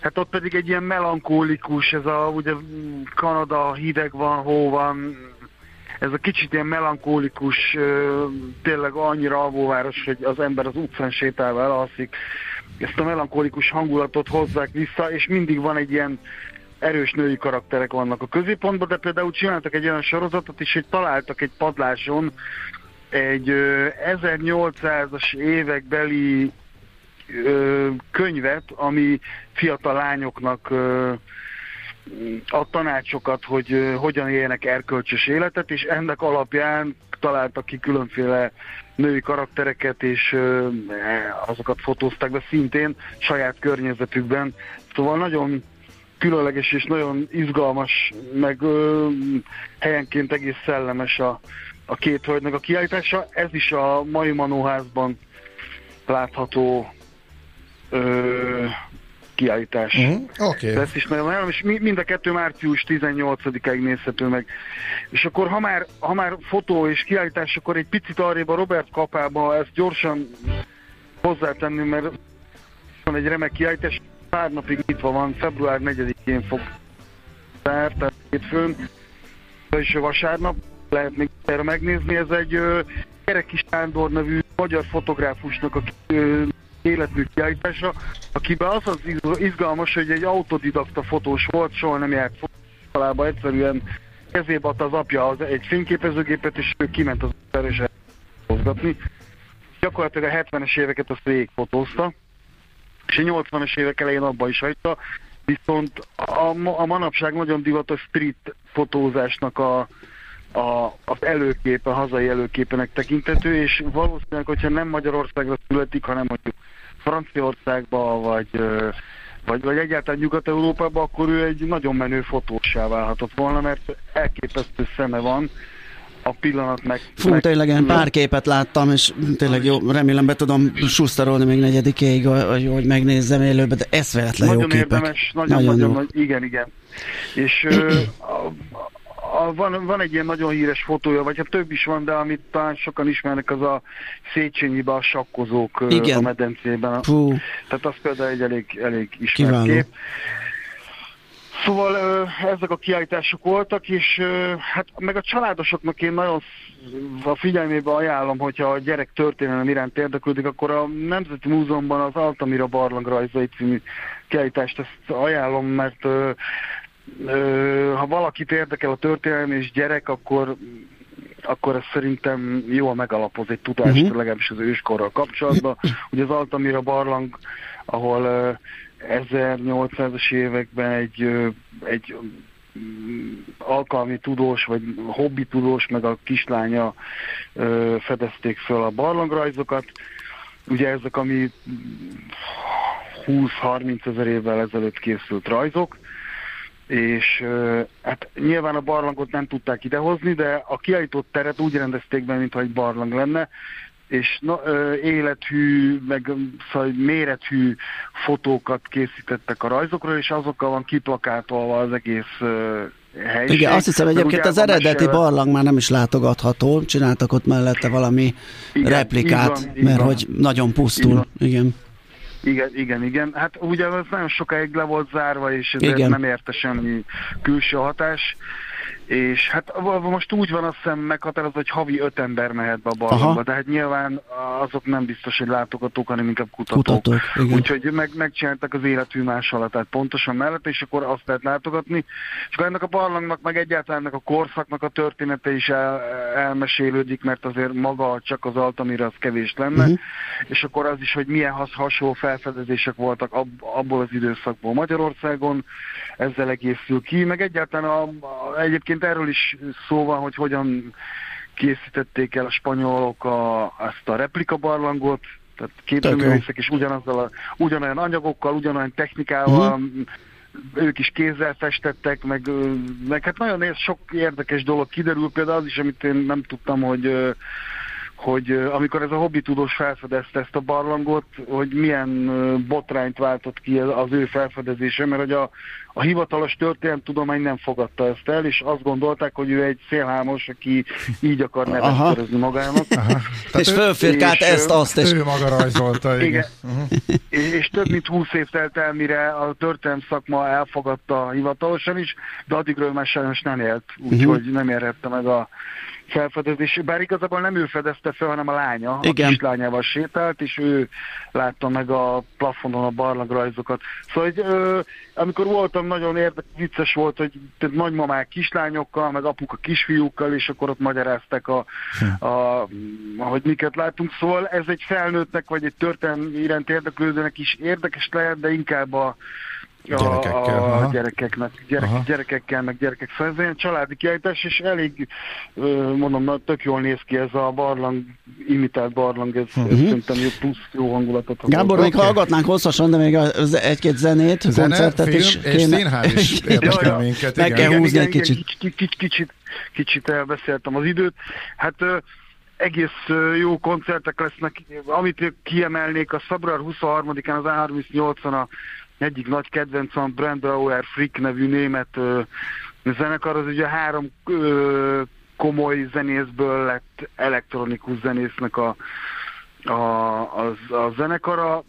Hát ott pedig egy ilyen melankólikus, ez a, ugye Kanada hideg van, hó van, ez a kicsit ilyen melankólikus, tényleg annyira alvóváros, hogy az ember az utcán sétálva elalszik. Ezt a melankólikus hangulatot hozzák vissza, és mindig van egy ilyen erős női karakterek vannak a középpontban, de például csináltak egy olyan sorozatot is, hogy találtak egy padláson egy ö, 1800-as évekbeli könyvet, ami fiatal lányoknak a tanácsokat, hogy hogyan éljenek erkölcsös életet, és ennek alapján találtak ki különféle női karaktereket, és ö, azokat fotózták be szintén saját környezetükben. Szóval nagyon különleges és nagyon izgalmas, meg helyenként egész szellemes a, a két hölgynek a kiállítása. Ez is a mai Manóházban látható kiállítás. Uh-huh. Ezt is nagyon ajánlom, és mi- mind a kettő március 18-ig nézhető meg. És akkor, ha már, ha már fotó és kiállítás, akkor egy picit arrébb a Robert kapába ezt gyorsan hozzátenni, mert van egy remek kiállítás, pár napig nyitva van, február 4-én fog zárt, tehát hétfőn, és vasárnap lehet még erre megnézni. Ez egy Kereki Sándor nevű magyar fotográfusnak a életmű kiállítása, akiben az az iz- izgalmas, hogy egy autodidakta fotós volt, soha nem járt fotóiskolába, egyszerűen kezébe adta az apja az egy fényképezőgépet, és ő kiment az utcára és elfotózgatni. Gyakorlatilag a 70-es éveket azt végigfotózta, és a 80-as évek elején abba is hagyta, viszont a, a manapság nagyon divatos street fotózásnak a, a, az előképe, a hazai előképenek tekintető, és valószínűleg, hogyha nem Magyarországra születik, hanem mondjuk Franciaországba, vagy, vagy, vagy egyáltalán Nyugat-Európába, akkor ő egy nagyon menő fotósá válhatott volna, mert elképesztő szeme van, a pillanat meg... Fú, meg, tényleg én pár képet láttam, és tényleg jó, remélem be tudom susztarolni még negyedikéig, hogy megnézzem élőbe, de eszveletlen nagyon jó képek. Érdemes, nagyon, nagyon, nagyon, nagy, igen, igen. És ö, a, van, van egy ilyen nagyon híres fotója, vagy hát több is van, de amit talán sokan ismernek, az a Széchenyiben a sakkozók Igen. a medencében. Puh. Tehát az például egy elég, elég ismert Kiváló. kép. Szóval ezek a kiállítások voltak, és hát meg a családosoknak én nagyon a figyelmébe ajánlom, hogyha a gyerek történelem iránt érdeklődik, akkor a Nemzeti Múzeumban az Altamira barlang rajzai című kiállítást ezt ajánlom, mert ha valakit érdekel a történelem és gyerek, akkor akkor ez szerintem jól megalapoz egy tudást, uh-huh. legalábbis az őskorral kapcsolatban. Ugye az Altamira barlang, ahol ö, 1800-as években egy, egy alkalmi tudós, vagy hobbi tudós, meg a kislánya fedezték föl a barlangrajzokat. Ugye ezek, ami 20-30 ezer évvel ezelőtt készült rajzok, és hát nyilván a barlangot nem tudták idehozni, de a kiállított teret úgy rendezték be, mintha egy barlang lenne, és na, ö, élethű, meg szóval mérethű fotókat készítettek a rajzokról, és azokkal van kiplakátolva az egész ö, helység. Igen, azt hiszem egyébként az eredeti mesélve... barlang már nem is látogatható, csináltak ott mellette valami Igen, replikát, így van, így mert van. hogy nagyon pusztul. Igen. Igen, igen, igen. Hát ugye ez nagyon sokáig le volt zárva, és Igen. ezért nem érte semmi külső hatás. És hát most úgy van azt hiszem meghatározva, hogy havi öt ember mehet be a barlangba, de hát nyilván azok nem biztos, hogy látogatók, hanem inkább kutatók. Kutatók, igen. Úgyhogy meg, megcsináltak az életű másolat, tehát pontosan mellett, és akkor azt lehet látogatni. És akkor ennek a barlangnak, meg egyáltalán ennek a korszaknak a története is el, elmesélődik, mert azért maga csak az Altamira az kevés lenne, Mhm. és akkor az is, hogy milyen has, hasonló felfedezések voltak ab, abból az időszakból Magyarországon, ezzel egészül ki, meg egyáltalán a, a, egyébként erről is szó van, hogy hogyan készítették el a spanyolok a, ezt a replika barlangot, tehát képzőművészek is ugyanazzal a, ugyanolyan anyagokkal, ugyanolyan technikával, Mhm. ők is kézzel festettek, meg, meg hát nagyon sok érdekes dolog kiderül, például az is, amit én nem tudtam, hogy hogy amikor ez a hobbi tudós felfedezte ezt a barlangot, hogy milyen botrányt váltott ki az ő felfedezése, mert hogy a, a hivatalos történelemtudomány nem fogadta ezt el, és azt gondolták, hogy ő egy szélhámos, aki így akar nevet Aha. magának. És fölfirkált és, ezt, azt, és Ő maga rajzolta, igen. Igen. És, és több mint 20 év telt el, mire a történelem szakma elfogadta hivatalosan is, de addigra ő már sajnos nem élt, úgyhogy Mhm. nem érhette meg a felfedezés. Bár igazából nem ő fedezte fel, hanem a lánya. Igen. A kislányával sétált, és ő látta meg a plafonon a barlangrajzokat. Szóval, hogy, ö, amikor voltam, nagyon érdekes, vicces volt, hogy tehát nagymamák kislányokkal, meg apuka kisfiúkkal, és akkor ott magyarázták, a, a, hogy miket látunk. Szóval ez egy felnőttnek, vagy egy történelmi iránt érdeklődőnek is érdekes lehet, de inkább a a, Gyerekekkel, a aha. gyerekeknek, gyerek, Aha. gyerekekkel, meg gyerekek. Szóval ez ilyen családi kiállítás, és elég, mondom, na, tök jól néz ki ez a barlang, imitált barlang, ez, ez szerintem jó plusz jó hangulatot. ad. Gábor, még Oké. hallgatnánk hosszasan, de még az egy-két zenét, Zene, koncertet film is és színház is érdekel minket. Meg igen. kell igen, húzni igen, egy igen, kicsit. Kicsit, kicsit, kicsit, kicsit elbeszéltem az időt. Hát egész jó koncertek lesznek. Amit kiemelnék, a február 23-án az A38-on a egyik nagy kedvencem, Brandauer Frick nevű német ö, zenekar, az ugye három ö, komoly zenészből lett elektronikus zenésznek a, a, az, a zenekara.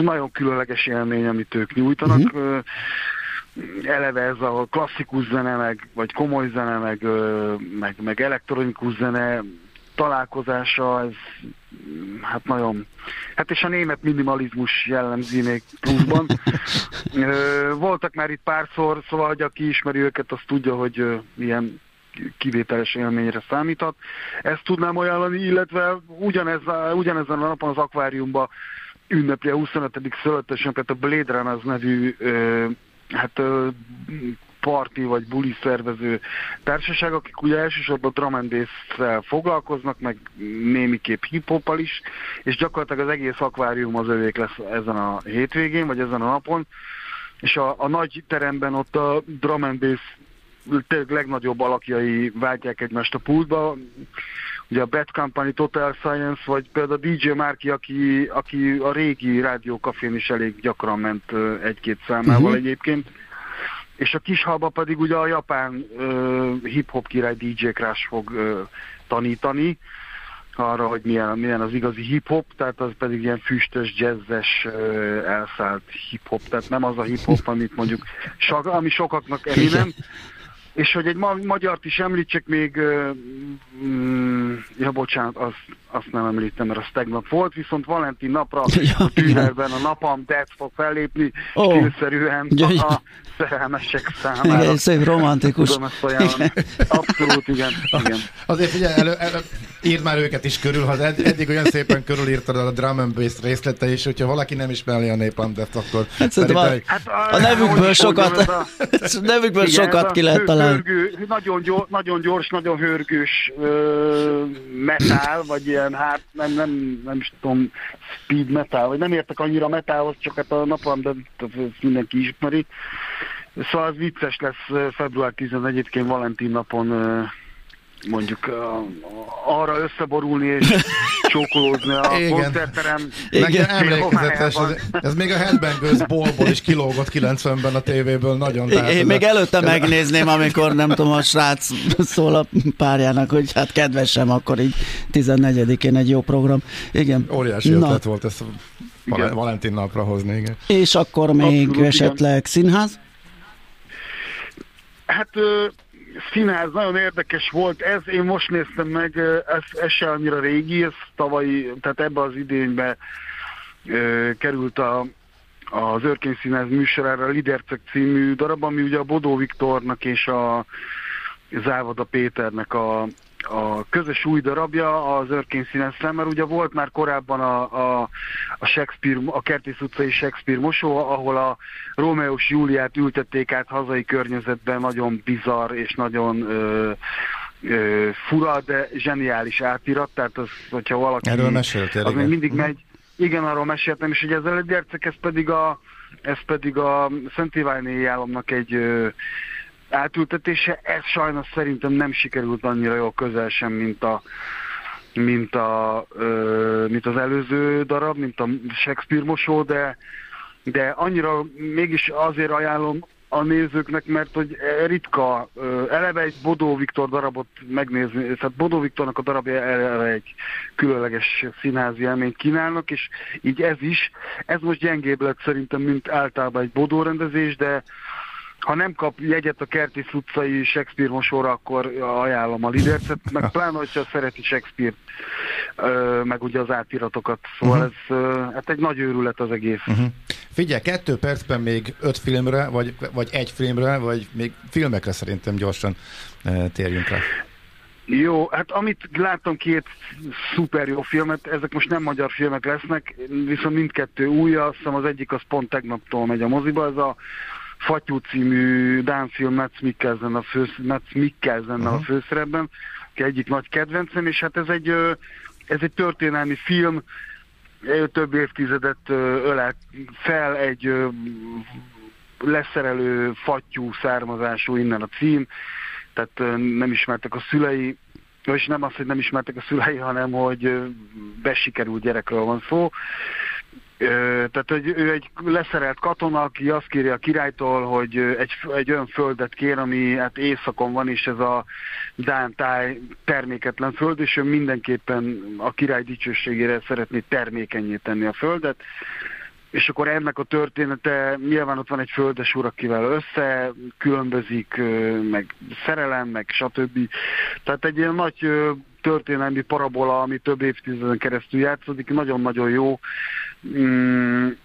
Nagyon különleges élmény, amit ők nyújtanak. Uh-huh eleve ez a klasszikus zene, meg, vagy komoly zene, meg, meg, meg elektronikus zene találkozása, ez mm, hát nagyon, hát és a német minimalizmus jellemzi még pluszban. Voltak már itt párszor, szóval, hogy aki ismeri őket, az tudja, hogy ö, ilyen kivételes élményre számíthat. Ezt tudnám ajánlani, illetve ugyanez, ugyanezen a napon az akváriumban ünnepli a 25. születésnapját a Blade Runners nevű hát parti vagy buli szervező társaság, akik ugye elsősorban bass foglalkoznak, meg némiképp hip is, és gyakorlatilag az egész akvárium az övék lesz ezen a hétvégén, vagy ezen a napon, és a, a nagy teremben ott a drum and bass legnagyobb alakjai váltják egymást a pultba, ugye a Bad Company, Total Science, vagy például a DJ Márki, aki, aki a régi rádiókafén is elég gyakran ment egy-két számával uh-huh. egyébként. És a kis halba pedig ugye a japán uh, hip-hop király DJ Crash fog uh, tanítani arra, hogy milyen, milyen az igazi hip-hop, tehát az pedig ilyen füstös, jazzes, uh, elszállt hip-hop, tehát nem az a hip-hop, amit mondjuk, so, ami sokaknak Eminem, és hogy egy ma- magyart is említsek még, mm, ja bocsánat, azt, azt nem említem, mert az tegnap volt, viszont Valentin napra ja, a tűnerben a napam Death fog fellépni, oh, stílszerűen a, a szerelmesek számára. Igen, szép romantikus. Tudom ezt Abszolút, igen. igen. Azért figyelj, elő, elő, írd már őket is körül, ha ed, eddig olyan szépen körülírtad a drum and bass részlete is, hogyha valaki nem ismeri a népandeft, akkor... Hát, a, hát a, a nevükből sokat, a, a nevükből igen, sokat ki lehet találni. Nagyon, gyors, nagyon gyors, nagyon hörgős uh, metal, vagy ilyen, hát nem, nem, nem is tudom, speed metal, vagy nem értek annyira metalhoz, csak hát a napon, de mindenki ismeri. Szóval az vicces lesz február 11-én Valentin napon mondjuk arra összeborulni és csókolózni a Igen. koncertterem. Igen, emlékezetes, ez, ez még a Headbangers Ballból is kilógott 90-ben a tévéből nagyon. Tehát Én még előtte megnézném, amikor nem tudom, a srác szól a párjának, hogy hát kedvesem, akkor így 14-én egy jó program. Igen. Óriási Na. ötlet volt ezt a Valentin napra hozni, igen. És akkor még Abszolút, esetleg igen. színház? Hát színház nagyon érdekes volt ez, én most néztem meg, ez, ez se annyira régi, ez tavalyi, tehát ebbe az idénybe ö, került a, az Örkény Színház műsorára a Lidercek című darab, ami ugye a Bodó Viktornak és a Závada Péternek a, a közös új darabja az Örkény színeszem, mert ugye volt már korábban a, a, a Shakespeare, a Kertész utcai Shakespeare mosó, ahol a Rómeós Júliát ültették át hazai környezetben, nagyon bizarr és nagyon ö, ö, fura, de zseniális átirat, tehát az, hogyha valaki... Erről meséltél, az igen. mindig megy. Igen, arról meséltem, és ugye ez a ez pedig a, ez pedig a Szent Iványi államnak egy ö, átültetése. Ez sajnos szerintem nem sikerült annyira jól közel sem, mint a mint, a, mint az előző darab, mint a Shakespeare mosó, de, de annyira mégis azért ajánlom a nézőknek, mert hogy ritka, eleve egy Bodó Viktor darabot megnézni, tehát Bodó Viktornak a darabja eleve egy különleges színházi élményt kínálnak, és így ez is. Ez most gyengébb lett szerintem, mint általában egy Bodó rendezés, de ha nem kap jegyet a Kertész utcai Shakespeare mosóra, akkor ajánlom a Lidercet, meg pláne, hogyha szereti Shakespeare, meg ugye az átiratokat. Szóval uh-huh. ez hát egy nagy őrület az egész. Uh-huh. Figyelj, kettő percben még öt filmre, vagy, vagy egy filmre, vagy még filmekre szerintem gyorsan térjünk rá. Jó, hát amit láttam két szuper jó filmet, ezek most nem magyar filmek lesznek, viszont mindkettő új, azt hiszem az egyik az pont tegnaptól megy a moziba, ez a Fatyú című Dánfilm Metz Mikkelsen a, fősz, Metz Mikkelsen uh-huh. a főszerepben, aki egyik nagy kedvencem, és hát ez egy, ez egy történelmi film, több évtizedet ölel fel egy leszerelő fattyú származású, innen a cím, tehát nem ismertek a szülei, és nem az, hogy nem ismertek a szülei, hanem hogy besikerült gyerekről van szó, tehát, hogy ő egy leszerelt katona, aki azt kéri a királytól, hogy egy, egy olyan földet kér, ami hát északon van, és ez a Dán táj terméketlen föld, és ő mindenképpen a király dicsőségére szeretné termékenyé tenni a földet és akkor ennek a története, nyilván ott van egy földes úr, akivel össze különbözik, meg szerelem, meg stb. Tehát egy ilyen nagy történelmi parabola, ami több évtizeden keresztül játszódik, nagyon-nagyon jó. Mm,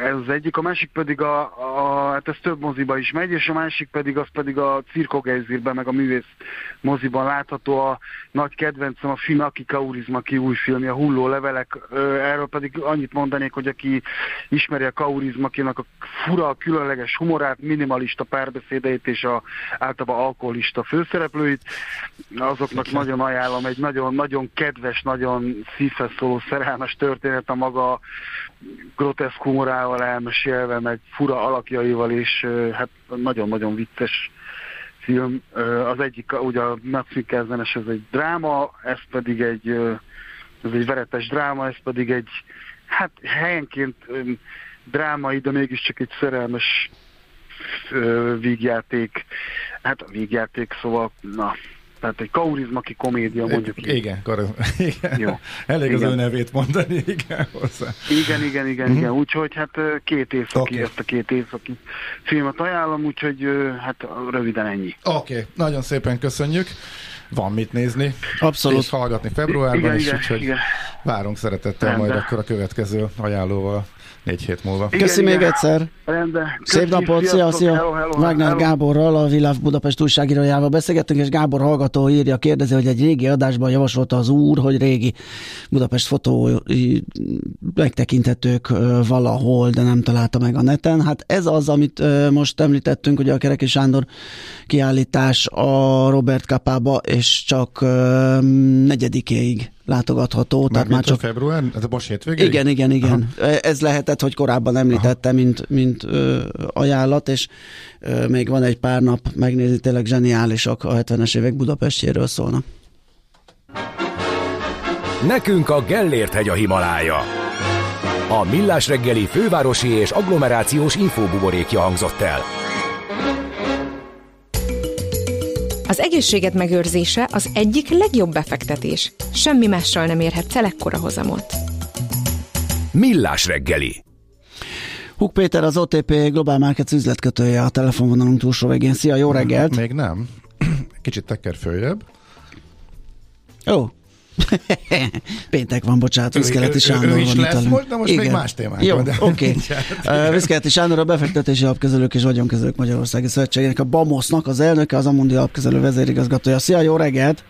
ez az egyik, a másik pedig a, a hát ez több moziba is megy, és a másik pedig az pedig a Cirkogejzírben, meg a művész moziban látható a nagy kedvencem, a Finaki Kaurizmaki új filmje, a Hulló levelek. Erről pedig annyit mondanék, hogy aki ismeri a Kaurizmakinak a fura, különleges humorát, minimalista párbeszédeit és a általában alkoholista főszereplőit, azoknak nagyon ajánlom, egy nagyon, nagyon kedves, nagyon szívhez szóló szerelmes történet a maga groteszk humorával elmesélve, meg fura alakjaival, és hát nagyon-nagyon vicces film. Az egyik, ugye a Max Mikkelzenes, ez egy dráma, ez pedig egy, ez egy veretes dráma, ez pedig egy, hát helyenként drámai, de mégiscsak egy szerelmes vígjáték. Hát a vígjáték, szóval, na, tehát egy kaurizmaki komédia, mondjuk így. Igen, kar- igen. Jó. Elég igen. az ő nevét mondani, igen, hozzá. Igen, igen, igen, mm-hmm. igen. Úgyhogy hát két északi, okay. ezt a két északi filmet ajánlom, úgyhogy hát röviden ennyi. Oké, okay. nagyon szépen köszönjük. Van mit nézni. Abszolút. És hallgatni februárban igen, is, igen, úgyhogy igen. várunk szeretettel Rendben. majd akkor a következő ajánlóval négy hét múlva. Köszi még egyszer. Rendben. Szép napot, szia, szia. Hello, hello, Wagner hello. Gáborral, a Világ Budapest újságírójával beszélgettünk, és Gábor hallgató írja, kérdezi, hogy egy régi adásban javasolta az úr, hogy régi Budapest fotó megtekinthetők valahol, de nem találta meg a neten. Hát ez az, amit most említettünk, hogy a Kereki Sándor kiállítás a Robert Kapába, és csak negyedikéig látogatható. Már tehát már csak február? Ez a most hétvégéig? Igen, igen, igen. Aha. Ez lehetett, hogy korábban említette, mint, mint ö, ajánlat, és ö, még van egy pár nap megnézni, tényleg zseniálisak a 70-es évek Budapestjéről szólnak. Nekünk a Gellért hegy a Himalája. A Millás reggeli fővárosi és agglomerációs infóbuborékja hangzott el. Az egészséged megőrzése az egyik legjobb befektetés. Semmi mással nem érhet el ekkora hozamot. Millás reggeli. Huk Péter, az OTP Global Markets üzletkötője a telefonvonalunk túlsó végén. Szia, jó reggelt! Még nem. Kicsit teker följebb. Ó, Péntek van, bocsánat, Viszkeleti Sándor ő, ő is van lesz most, de most Igen. még más témák Jó, oké. Okay. uh, Viszkeleti Sándor a befektetési alapkezelők és vagyonkezelők Magyarországi Szövetségének, a BAMOS-nak az elnöke, az Amundi alapkezelő vezérigazgatója. Szia, jó reggelt!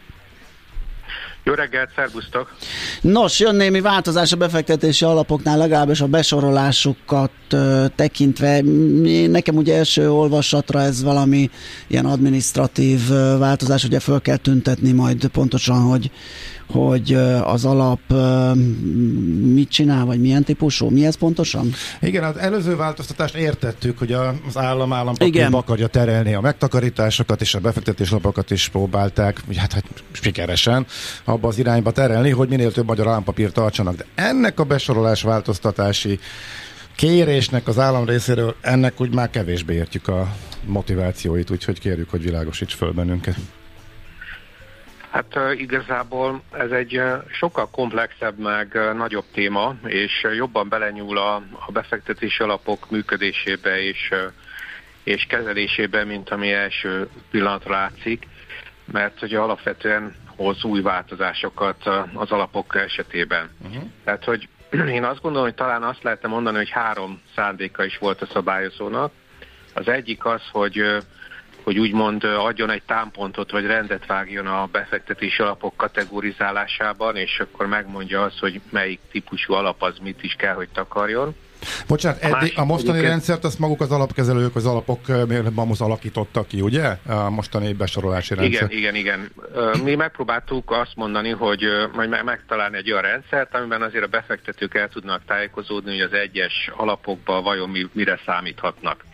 Jó reggelt, szervusztok! Nos, jön némi változás a befektetési alapoknál, legalábbis a besorolásukat uh, tekintve. Nekem ugye első olvasatra ez valami ilyen administratív uh, változás, ugye föl kell tüntetni majd pontosan, hogy hogy az alap mit csinál, vagy milyen típusú? Mi ez pontosan? Igen, az előző változtatást értettük, hogy az állam állampapírba akarja terelni a megtakarításokat, és a befektetéslapokat is próbálták, hát, hát sikeresen abba az irányba terelni, hogy minél több magyar állampapírt tartsanak. De ennek a besorolás változtatási kérésnek az állam részéről ennek úgy már kevésbé értjük a motivációit, úgyhogy kérjük, hogy világosíts föl bennünket. Hát igazából ez egy sokkal komplexebb, meg nagyobb téma, és jobban belenyúl a, a befektetési alapok működésébe és, és kezelésébe, mint ami első pillanatra látszik, mert ugye alapvetően hoz új változásokat az alapok esetében. Uh-huh. Tehát, hogy én azt gondolom, hogy talán azt lehetne mondani, hogy három szándéka is volt a szabályozónak. Az egyik az, hogy hogy úgymond adjon egy támpontot, vagy rendet vágjon a befektetési alapok kategorizálásában, és akkor megmondja azt, hogy melyik típusú alap az mit is kell, hogy takarjon. Bocsánat, a, a mostani egyébként... rendszert azt maguk az alapkezelők, az alapok most alakítottak ki, ugye? A mostani besorolási rendszer. Igen, igen, igen. Mi megpróbáltuk azt mondani, hogy majd megtalálni egy olyan rendszert, amiben azért a befektetők el tudnak tájékozódni, hogy az egyes alapokban vajon mire számíthatnak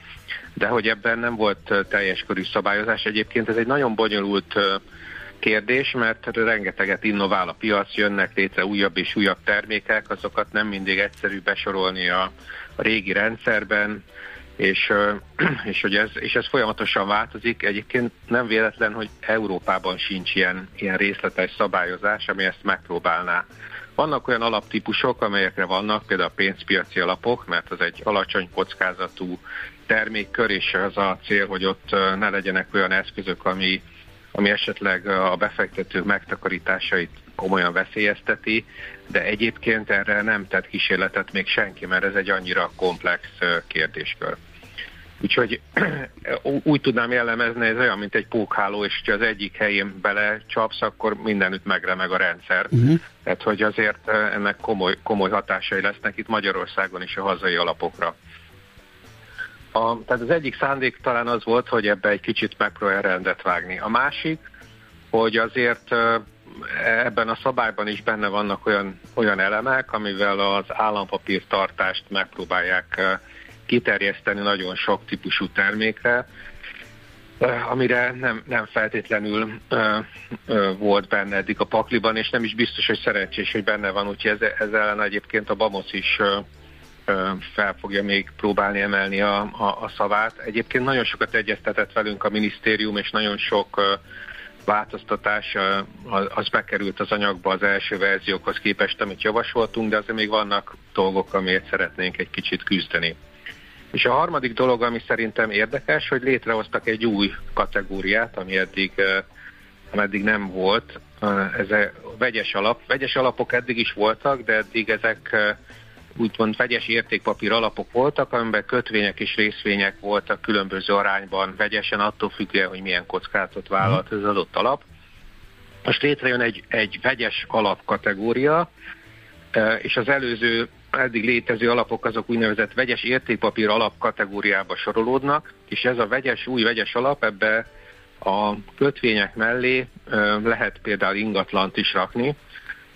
de hogy ebben nem volt teljes körű szabályozás. Egyébként ez egy nagyon bonyolult kérdés, mert rengeteget innovál a piac, jönnek létre újabb és újabb termékek, azokat nem mindig egyszerű besorolni a, a régi rendszerben, és, és, hogy ez, és ez folyamatosan változik. Egyébként nem véletlen, hogy Európában sincs ilyen, ilyen részletes szabályozás, ami ezt megpróbálná. Vannak olyan alaptípusok, amelyekre vannak, például a pénzpiaci alapok, mert az egy alacsony kockázatú termékkör, és az a cél, hogy ott ne legyenek olyan eszközök, ami, ami esetleg a befektetők megtakarításait komolyan veszélyezteti, de egyébként erre nem tett kísérletet még senki, mert ez egy annyira komplex kérdéskör. Úgyhogy úgy tudnám jellemezni, ez olyan, mint egy pókháló, és ha az egyik helyén belecsapsz, akkor mindenütt megremeg a rendszer. Uh-huh. Tehát, hogy azért ennek komoly, komoly hatásai lesznek itt Magyarországon is a hazai alapokra. A, tehát az egyik szándék talán az volt, hogy ebbe egy kicsit megpróbálja rendet vágni. A másik, hogy azért ebben a szabályban is benne vannak olyan, olyan elemek, amivel az állampapír tartást megpróbálják kiterjeszteni nagyon sok típusú termékre, amire nem, nem feltétlenül ö, ö, volt benne eddig a pakliban, és nem is biztos, hogy szerencsés, hogy benne van, úgyhogy ez, ez ellen egyébként a BAMOS is ö, fel fogja még próbálni emelni a, a, a szavát. Egyébként nagyon sokat egyeztetett velünk a minisztérium, és nagyon sok változtatás az bekerült az anyagba az első verziókhoz képest, amit javasoltunk, de azért még vannak dolgok, amiért szeretnénk egy kicsit küzdeni. És a harmadik dolog, ami szerintem érdekes, hogy létrehoztak egy új kategóriát, ami eddig, eddig nem volt. Ez a vegyes alap. Vegyes alapok eddig is voltak, de eddig ezek úgymond vegyes értékpapír alapok voltak, amiben kötvények és részvények voltak különböző arányban, vegyesen attól függően, hogy milyen kockázatot vállalt az adott alap. Most létrejön egy, egy vegyes alapkategória, és az előző eddig létező alapok azok úgynevezett vegyes értékpapír alap kategóriába sorolódnak, és ez a vegyes, új vegyes alap ebbe a kötvények mellé lehet például ingatlant is rakni.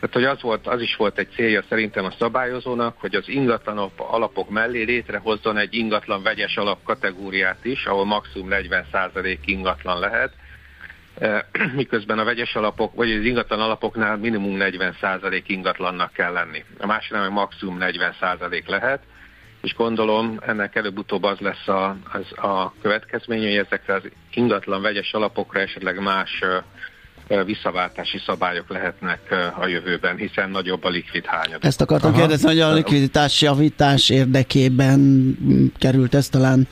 Tehát, hogy az, volt, az is volt egy célja szerintem a szabályozónak, hogy az ingatlan alapok mellé létrehozzon egy ingatlan vegyes alap kategóriát is, ahol maximum 40% ingatlan lehet, miközben a vegyes alapok, vagy az ingatlan alapoknál minimum 40% ingatlannak kell lenni. A másiknál meg maximum 40% lehet, és gondolom ennek előbb-utóbb az lesz a, az a következmény, hogy ezekre az ingatlan vegyes alapokra esetleg más visszaváltási szabályok lehetnek a jövőben, hiszen nagyobb a likvid hányad. Ezt akartam Aha. kérdezni, hogy a likviditás javítás érdekében került ez talán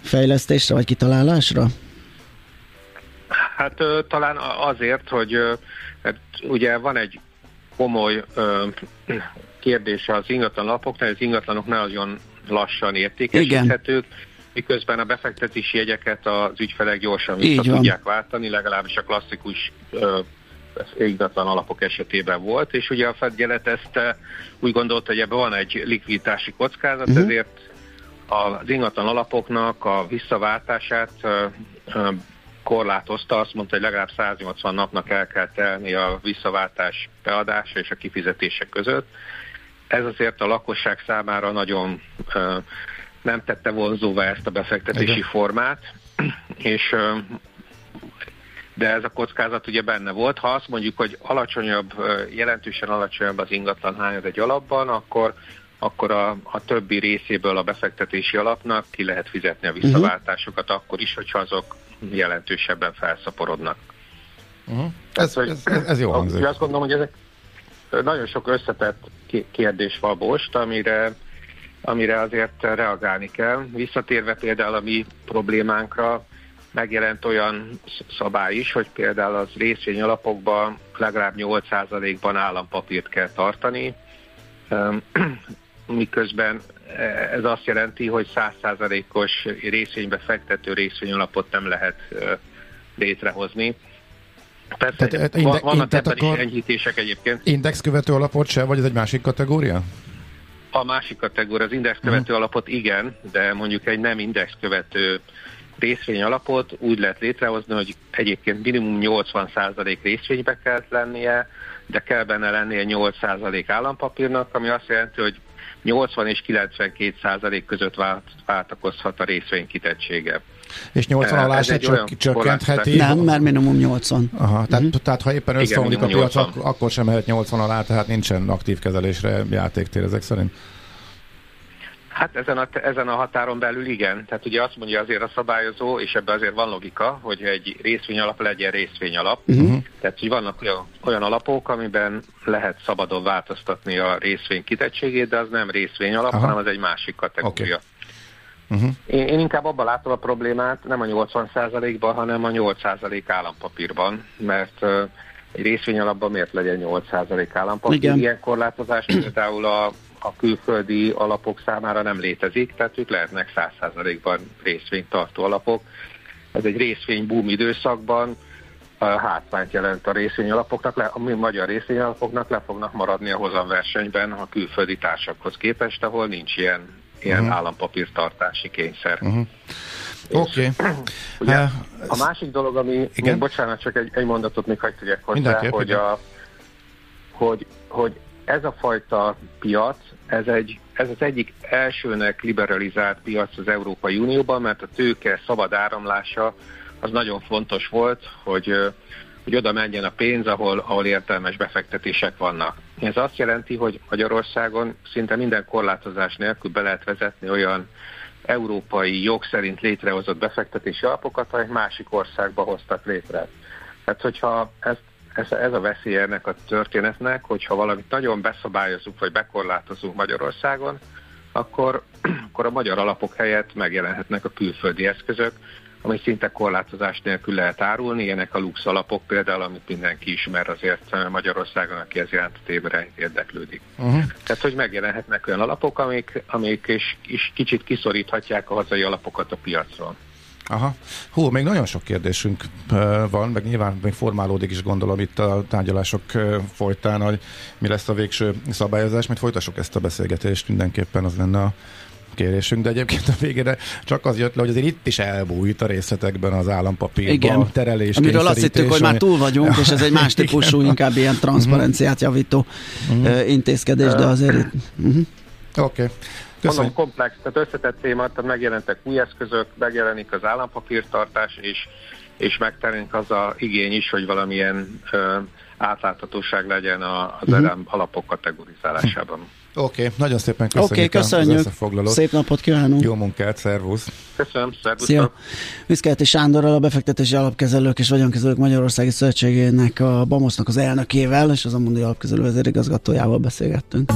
fejlesztésre vagy kitalálásra? Hát talán azért, hogy hát ugye van egy komoly kérdése az ingatlan lapoknál, az ingatlanok nagyon lassan értékesíthetők, Igen. Miközben a befektetési jegyeket az ügyfelek gyorsan vissza tudják váltani, legalábbis a klasszikus ingatlan alapok esetében volt, és ugye a felügyelet ezt úgy gondolta, hogy ebben van egy likviditási kockázat, uh-huh. ezért az ingatlan alapoknak a visszaváltását korlátozta, azt mondta, hogy legalább 180 napnak el kell telni a visszaváltás beadása és a kifizetések között. Ez azért a lakosság számára nagyon ö, nem tette vonzóvá ezt a befektetési Igen. formát, és de ez a kockázat ugye benne volt. Ha azt mondjuk, hogy alacsonyabb, jelentősen alacsonyabb az ingatlan hányad egy alapban, akkor akkor a, a többi részéből a befektetési alapnak ki lehet fizetni a mhm. visszaváltásokat, uh-huh. akkor is, hogyha azok jelentősebben felszaporodnak. Uh-huh. Ez, ez, ez, ez jó hangzik. Azt gondolom, hogy ezek nagyon sok összetett kérdés van most, amire, amire azért reagálni kell. Visszatérve például a mi problémánkra, megjelent olyan szabály is, hogy például az részvény alapokban legalább 8%-ban állampapírt kell tartani, miközben ez azt jelenti, hogy 100%-os részvénybe fektető részvényalapot nem lehet létrehozni. Persze, tehát, inde, vannak ebben is enyhítések egyébként. Index követő alapot se, vagy ez egy másik kategória? A másik kategória, az index követő uh-huh. alapot igen, de mondjuk egy nem index követő részvény alapot úgy lehet létrehozni, hogy egyébként minimum 80% részvénybe kell lennie, de kell benne lennie 8% állampapírnak, ami azt jelenti, hogy 80 és 92 százalék között vált, váltakozhat a részvény kitettsége. És 80 alá se csök, csökkentheti? Nem, mert minimum 80. Aha, tehát, uh-huh. tehát ha éppen összeomlik a piac, akkor, akkor sem mehet 80 alá, tehát nincsen aktív kezelésre játéktér ezek szerint. Hát ezen a, ezen a határon belül igen. Tehát ugye azt mondja azért a szabályozó, és ebben azért van logika, hogy egy részvény alap legyen részvény alap. Uh-huh. Tehát hogy vannak olyan, olyan alapok, amiben lehet szabadon változtatni a részvény kitettségét, de az nem részvény alap, Aha. hanem az egy másik kategória. Okay. Uh-huh. Én, én inkább abban látom a problémát, nem a 80%-ban, hanem a 8% állampapírban, mert uh, egy részvény alapban miért legyen 8% állampapír? Igen. Ilyen korlátozás például a a külföldi alapok számára nem létezik, tehát ők lehetnek 100%-ban részvénytartó alapok. Ez egy részvényboom időszakban hátrányt jelent a részvényalapoknak, a magyar részvényalapoknak le fognak maradni a hozamversenyben a külföldi társakhoz képest, ahol nincs ilyen, ilyen uh-huh. állampapírtartási kényszer. Uh-huh. Oké. Okay. Ugye, uh, a másik dolog, ami, igen? bocsánat, csak egy, egy mondatot még hagyd tegyek hozzá, hogy, a, hogy, hogy ez a fajta piac, ez, egy, ez az egyik elsőnek liberalizált piac az Európai Unióban, mert a tőke szabad áramlása az nagyon fontos volt, hogy, hogy oda menjen a pénz, ahol, ahol értelmes befektetések vannak. Ez azt jelenti, hogy Magyarországon szinte minden korlátozás nélkül be lehet vezetni olyan európai jog szerint létrehozott befektetési alapokat, egy másik országba hoztak létre. Tehát, hogyha ezt, ez, ez a veszély ennek a történetnek, hogyha valamit nagyon beszabályozunk vagy bekorlátozunk Magyarországon, akkor, akkor a magyar alapok helyett megjelenhetnek a külföldi eszközök, ami szinte korlátozás nélkül lehet árulni. Ilyenek a lux alapok például, amit mindenki ismer azért Magyarországon, aki ez iránt tébre érdeklődik. Uh-huh. Tehát, hogy megjelenhetnek olyan alapok, amik, amik is, is kicsit kiszoríthatják a hazai alapokat a piacról. Aha. Hú, még nagyon sok kérdésünk van, meg nyilván még formálódik is gondolom itt a tárgyalások folytán, hogy mi lesz a végső szabályozás, mert folytassuk ezt a beszélgetést, mindenképpen az lenne a kérésünk, de egyébként a végére csak az jött le, hogy azért itt is elbújt a részletekben az állampapírban, Igen. a terelés, Amiről azt hittük, hogy már túl vagyunk, és ez egy más típusú, inkább ilyen transzparenciát javító uh-huh. intézkedés, de azért itt... Uh-huh. Oké. Okay. Mondom, komplex, tehát összetett téma, tehát megjelentek új eszközök, megjelenik az állampapírtartás, és, és megtérünk az a igény is, hogy valamilyen ö, átláthatóság legyen az uh-huh. alapok kategorizálásában. Oké, okay, nagyon szépen köszönjük, okay, köszönjük. az Szép napot kívánunk. Jó munkát, szervusz. Köszönöm, szervusz. Szia. Viszkeleti Sándorral, a befektetési alapkezelők és vagyonkezelők Magyarországi Szövetségének, a BAMOSZ-nak az elnökével és az Amundi alapkezelő vezérigazgatójával beszélgettünk.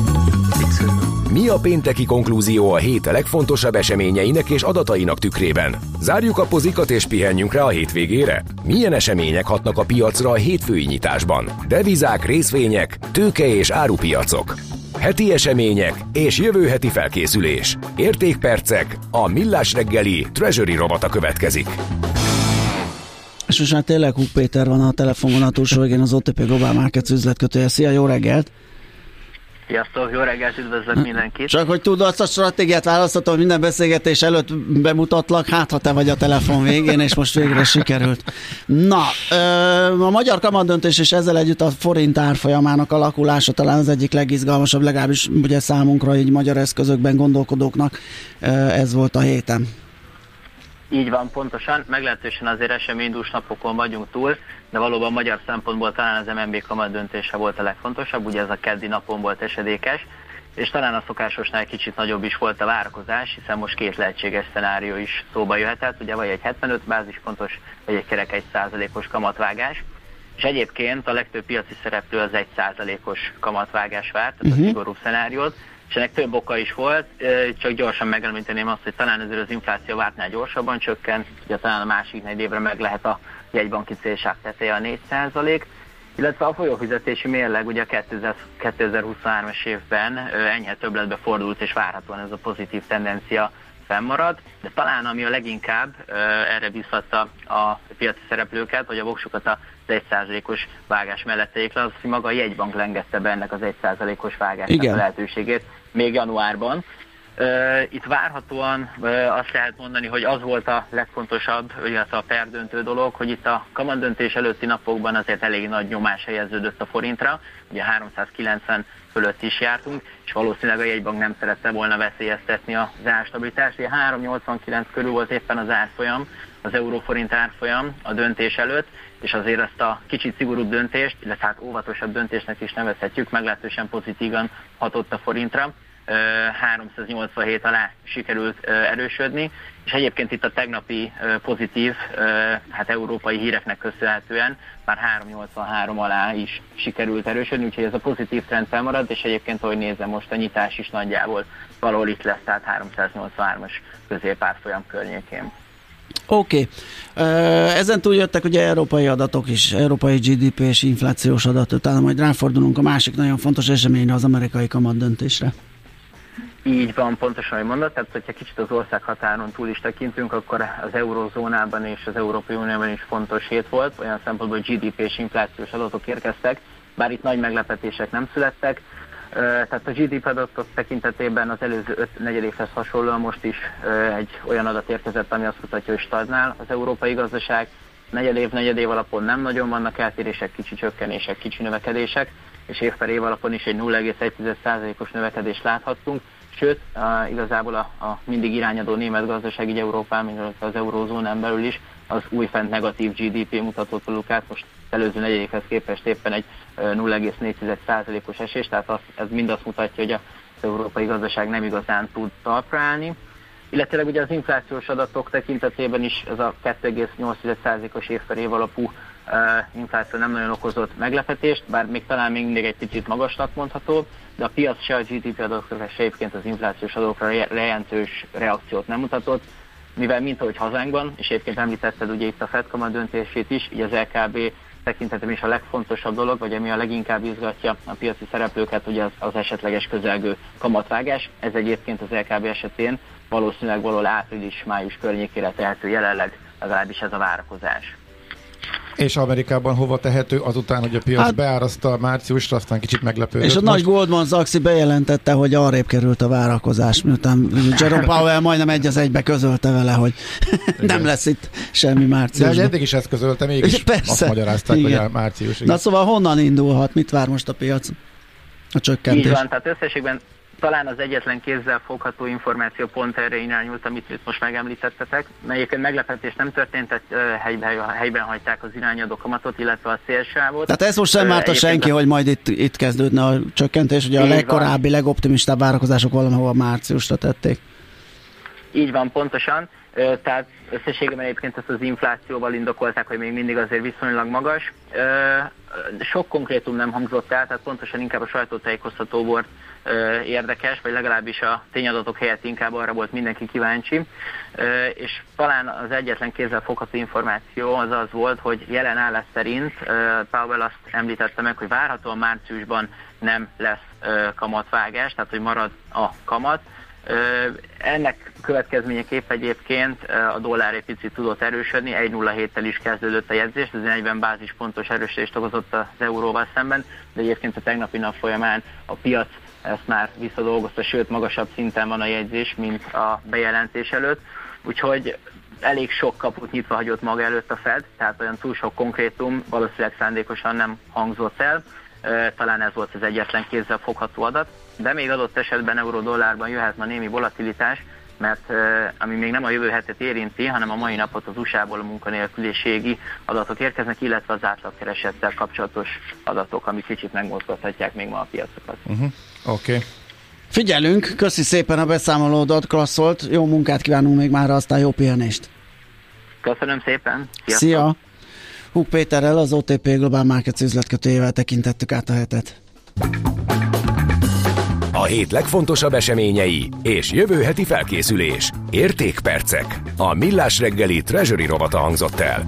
Mi a pénteki konklúzió a hét legfontosabb eseményeinek és adatainak tükrében? Zárjuk a pozikat és pihenjünk rá a hétvégére? Milyen események hatnak a piacra a hétfői nyitásban? Devizák, részvények, tőke és árupiacok. Heti események és jövő heti felkészülés. Értékpercek, a Millás reggeli Treasury robata következik. És most már tényleg Huk Péter van a telefonon a túlsó végén, az OTP Global Markets üzletkötője. Szia, jó reggelt! Sziasztok, jó reggelt, üdvözlök mindenkit! Csak hogy tudod, azt a stratégiát választhatom, hogy minden beszélgetés előtt bemutatlak, hát ha te vagy a telefon végén, és most végre sikerült. Na, a magyar kamadöntés és ezzel együtt a forint árfolyamának alakulása talán az egyik legizgalmasabb, legalábbis ugye számunkra, így magyar eszközökben gondolkodóknak ez volt a héten. Így van, pontosan. Meglehetősen azért eseménydús napokon vagyunk túl, de valóban magyar szempontból talán az MNB kamat döntése volt a legfontosabb, ugye ez a keddi napon volt esedékes, és talán a szokásosnál kicsit nagyobb is volt a várakozás, hiszen most két lehetséges szenárió is szóba jöhetett, ugye vagy egy 75 bázispontos, vagy egy kerek egy százalékos kamatvágás, és egyébként a legtöbb piaci szereplő az egy százalékos kamatvágás várt, tehát uh-huh. a mhm. szigorú szenáriót, és ennek több oka is volt, csak gyorsan megemlíteném azt, hogy talán ezért az infláció vártnál gyorsabban csökkent, ugye talán a másik négy évre meg lehet a jegybanki célság teteje a 4% illetve a folyófizetési mérleg ugye a 2023-es évben enyhe többletbe fordult, és várhatóan ez a pozitív tendencia fennmarad, de talán ami a leginkább erre biztatta a piaci szereplőket, vagy a voksokat az 1%-os vágás mellett le, az, hogy maga a jegybank lengette be ennek az 1%-os vágásnak a lehetőségét még januárban. Itt várhatóan azt lehet mondani, hogy az volt a legfontosabb, illetve a perdöntő dolog, hogy itt a kamandöntés előtti napokban azért elég nagy nyomás helyeződött a forintra, ugye 390 fölött is jártunk, és valószínűleg a jegybank nem szerette volna veszélyeztetni az árstabilitást. Ugye 389 körül volt éppen az árfolyam, az euróforint árfolyam a döntés előtt, és azért ezt a kicsit szigorúbb döntést, illetve hát óvatosabb döntésnek is nevezhetjük, meglehetősen pozitívan hatott a forintra. 387 alá sikerült erősödni, és egyébként itt a tegnapi pozitív, hát európai híreknek köszönhetően már 383 alá is sikerült erősödni, úgyhogy ez a pozitív trend felmarad, és egyébként, ahogy nézem, most a nyitás is nagyjából valahol itt lesz, tehát 383-as középárfolyam környékén. Oké. Okay. Ezen túl jöttek ugye európai adatok is, európai GDP és inflációs adat, utána majd ráfordulunk a másik nagyon fontos eseményre, az amerikai kamat döntésre. Így van, pontosan, hogy mondod, tehát hogyha kicsit az ország határon túl is tekintünk, akkor az eurozónában és az Európai Unióban is fontos hét volt, olyan szempontból GDP és inflációs adatok érkeztek, bár itt nagy meglepetések nem születtek. Tehát a GDP adatok tekintetében az előző öt negyedévhez hasonlóan most is egy olyan adat érkezett, ami azt mutatja, hogy stagnál az európai gazdaság. Negyedév, negyedév alapon nem nagyon vannak eltérések, kicsi csökkenések, kicsi növekedések, és év per év alapon is egy 0,1%-os növekedést láthattunk. Sőt, igazából a, a mindig irányadó német gazdaság így Európán, mint az eurózónán belül is, az újfent negatív GDP mutatót át most előző negyedékhez képest éppen egy 0,4%-os esés, tehát az, ez mind azt mutatja, hogy az európai gazdaság nem igazán tud talpra állni. Illetve ugye az inflációs adatok tekintetében is ez a 2,8%-os év per év alapú infláció nem nagyon okozott meglepetést, bár még talán még mindig egy picit magasnak mondható, de a piac se a GDP adatokra, se egyébként az inflációs adatokra jelentős reakciót nem mutatott, mivel mint ahogy hazánkban, és egyébként említetted ugye itt a FED döntését is, így az LKB tekintetem is a legfontosabb dolog, vagy ami a leginkább izgatja a piaci szereplőket, ugye az, az esetleges közelgő kamatvágás. Ez egyébként az LKB esetén valószínűleg valahol április-május környékére tehető jelenleg, legalábbis ez a várakozás. És Amerikában hova tehető azután, hogy a piac hát, beáraszta márciusra, aztán kicsit meglepődött. És a most... nagy Goldman Sachs bejelentette, hogy arrébb került a várakozás, miután Jerome Powell majdnem egy az egybe közölte vele, hogy nem lesz itt semmi március. De eddig is ezt közölte, mégis Persze. azt magyarázták, Igen. hogy március. Na szóval honnan indulhat, mit vár most a piac? A csökkentés. Így van, tehát összességben talán az egyetlen kézzel fogható információ pont erre irányult, amit itt most megemlítettetek. Egyébként meglepetés nem történt, tehát helyben, helyben hagyták az irányadó kamatot, illetve a szélsávot. Tehát ez most sem várta senki, a... hogy majd itt, itt kezdődne a csökkentés, ugye a legkorábbi, van. legoptimistább várakozások valahol márciusra tették. Így van, pontosan. Tehát összességében egyébként ezt az inflációval indokolták, hogy még mindig azért viszonylag magas. Sok konkrétum nem hangzott el, tehát pontosan inkább a sajtótájékoztató volt érdekes, vagy legalábbis a tényadatok helyett inkább arra volt mindenki kíváncsi. És talán az egyetlen kézzel fogható információ az az volt, hogy jelen állás szerint Powell azt említette meg, hogy várhatóan márciusban nem lesz kamatvágás, tehát hogy marad a kamat. Ennek következményeképp egyébként a dollár egy picit tudott erősödni, 1.07-tel is kezdődött a jegyzés, ez 40 bázispontos erősödést okozott az euróval szemben, de egyébként a tegnapi nap folyamán a piac ezt már visszadolgozta, sőt magasabb szinten van a jegyzés, mint a bejelentés előtt. Úgyhogy elég sok kaput nyitva hagyott maga előtt a Fed, tehát olyan túl sok konkrétum valószínűleg szándékosan nem hangzott el. Talán ez volt az egyetlen kézzel fogható adat, de még adott esetben euró-dollárban jöhet ma némi volatilitás, mert ami még nem a jövő hetet érinti, hanem a mai napot az USA-ból a munkanélküliségi adatok érkeznek, illetve az átlagkeresettel kapcsolatos adatok, amik kicsit megmozgathatják még ma a piacokat. Uh-huh. Oké. Okay. Figyelünk, köszi szépen a beszámolódat, klasszolt, jó munkát kívánunk még már, aztán jó pihenést. Köszönöm szépen. Sziasztok. Szia! Húk Péterrel, az OTP Global Markets üzletkötőjével tekintettük át a hetet. A hét legfontosabb eseményei és jövő heti felkészülés. Értékpercek. A Millás reggeli Treasury rovata hangzott el.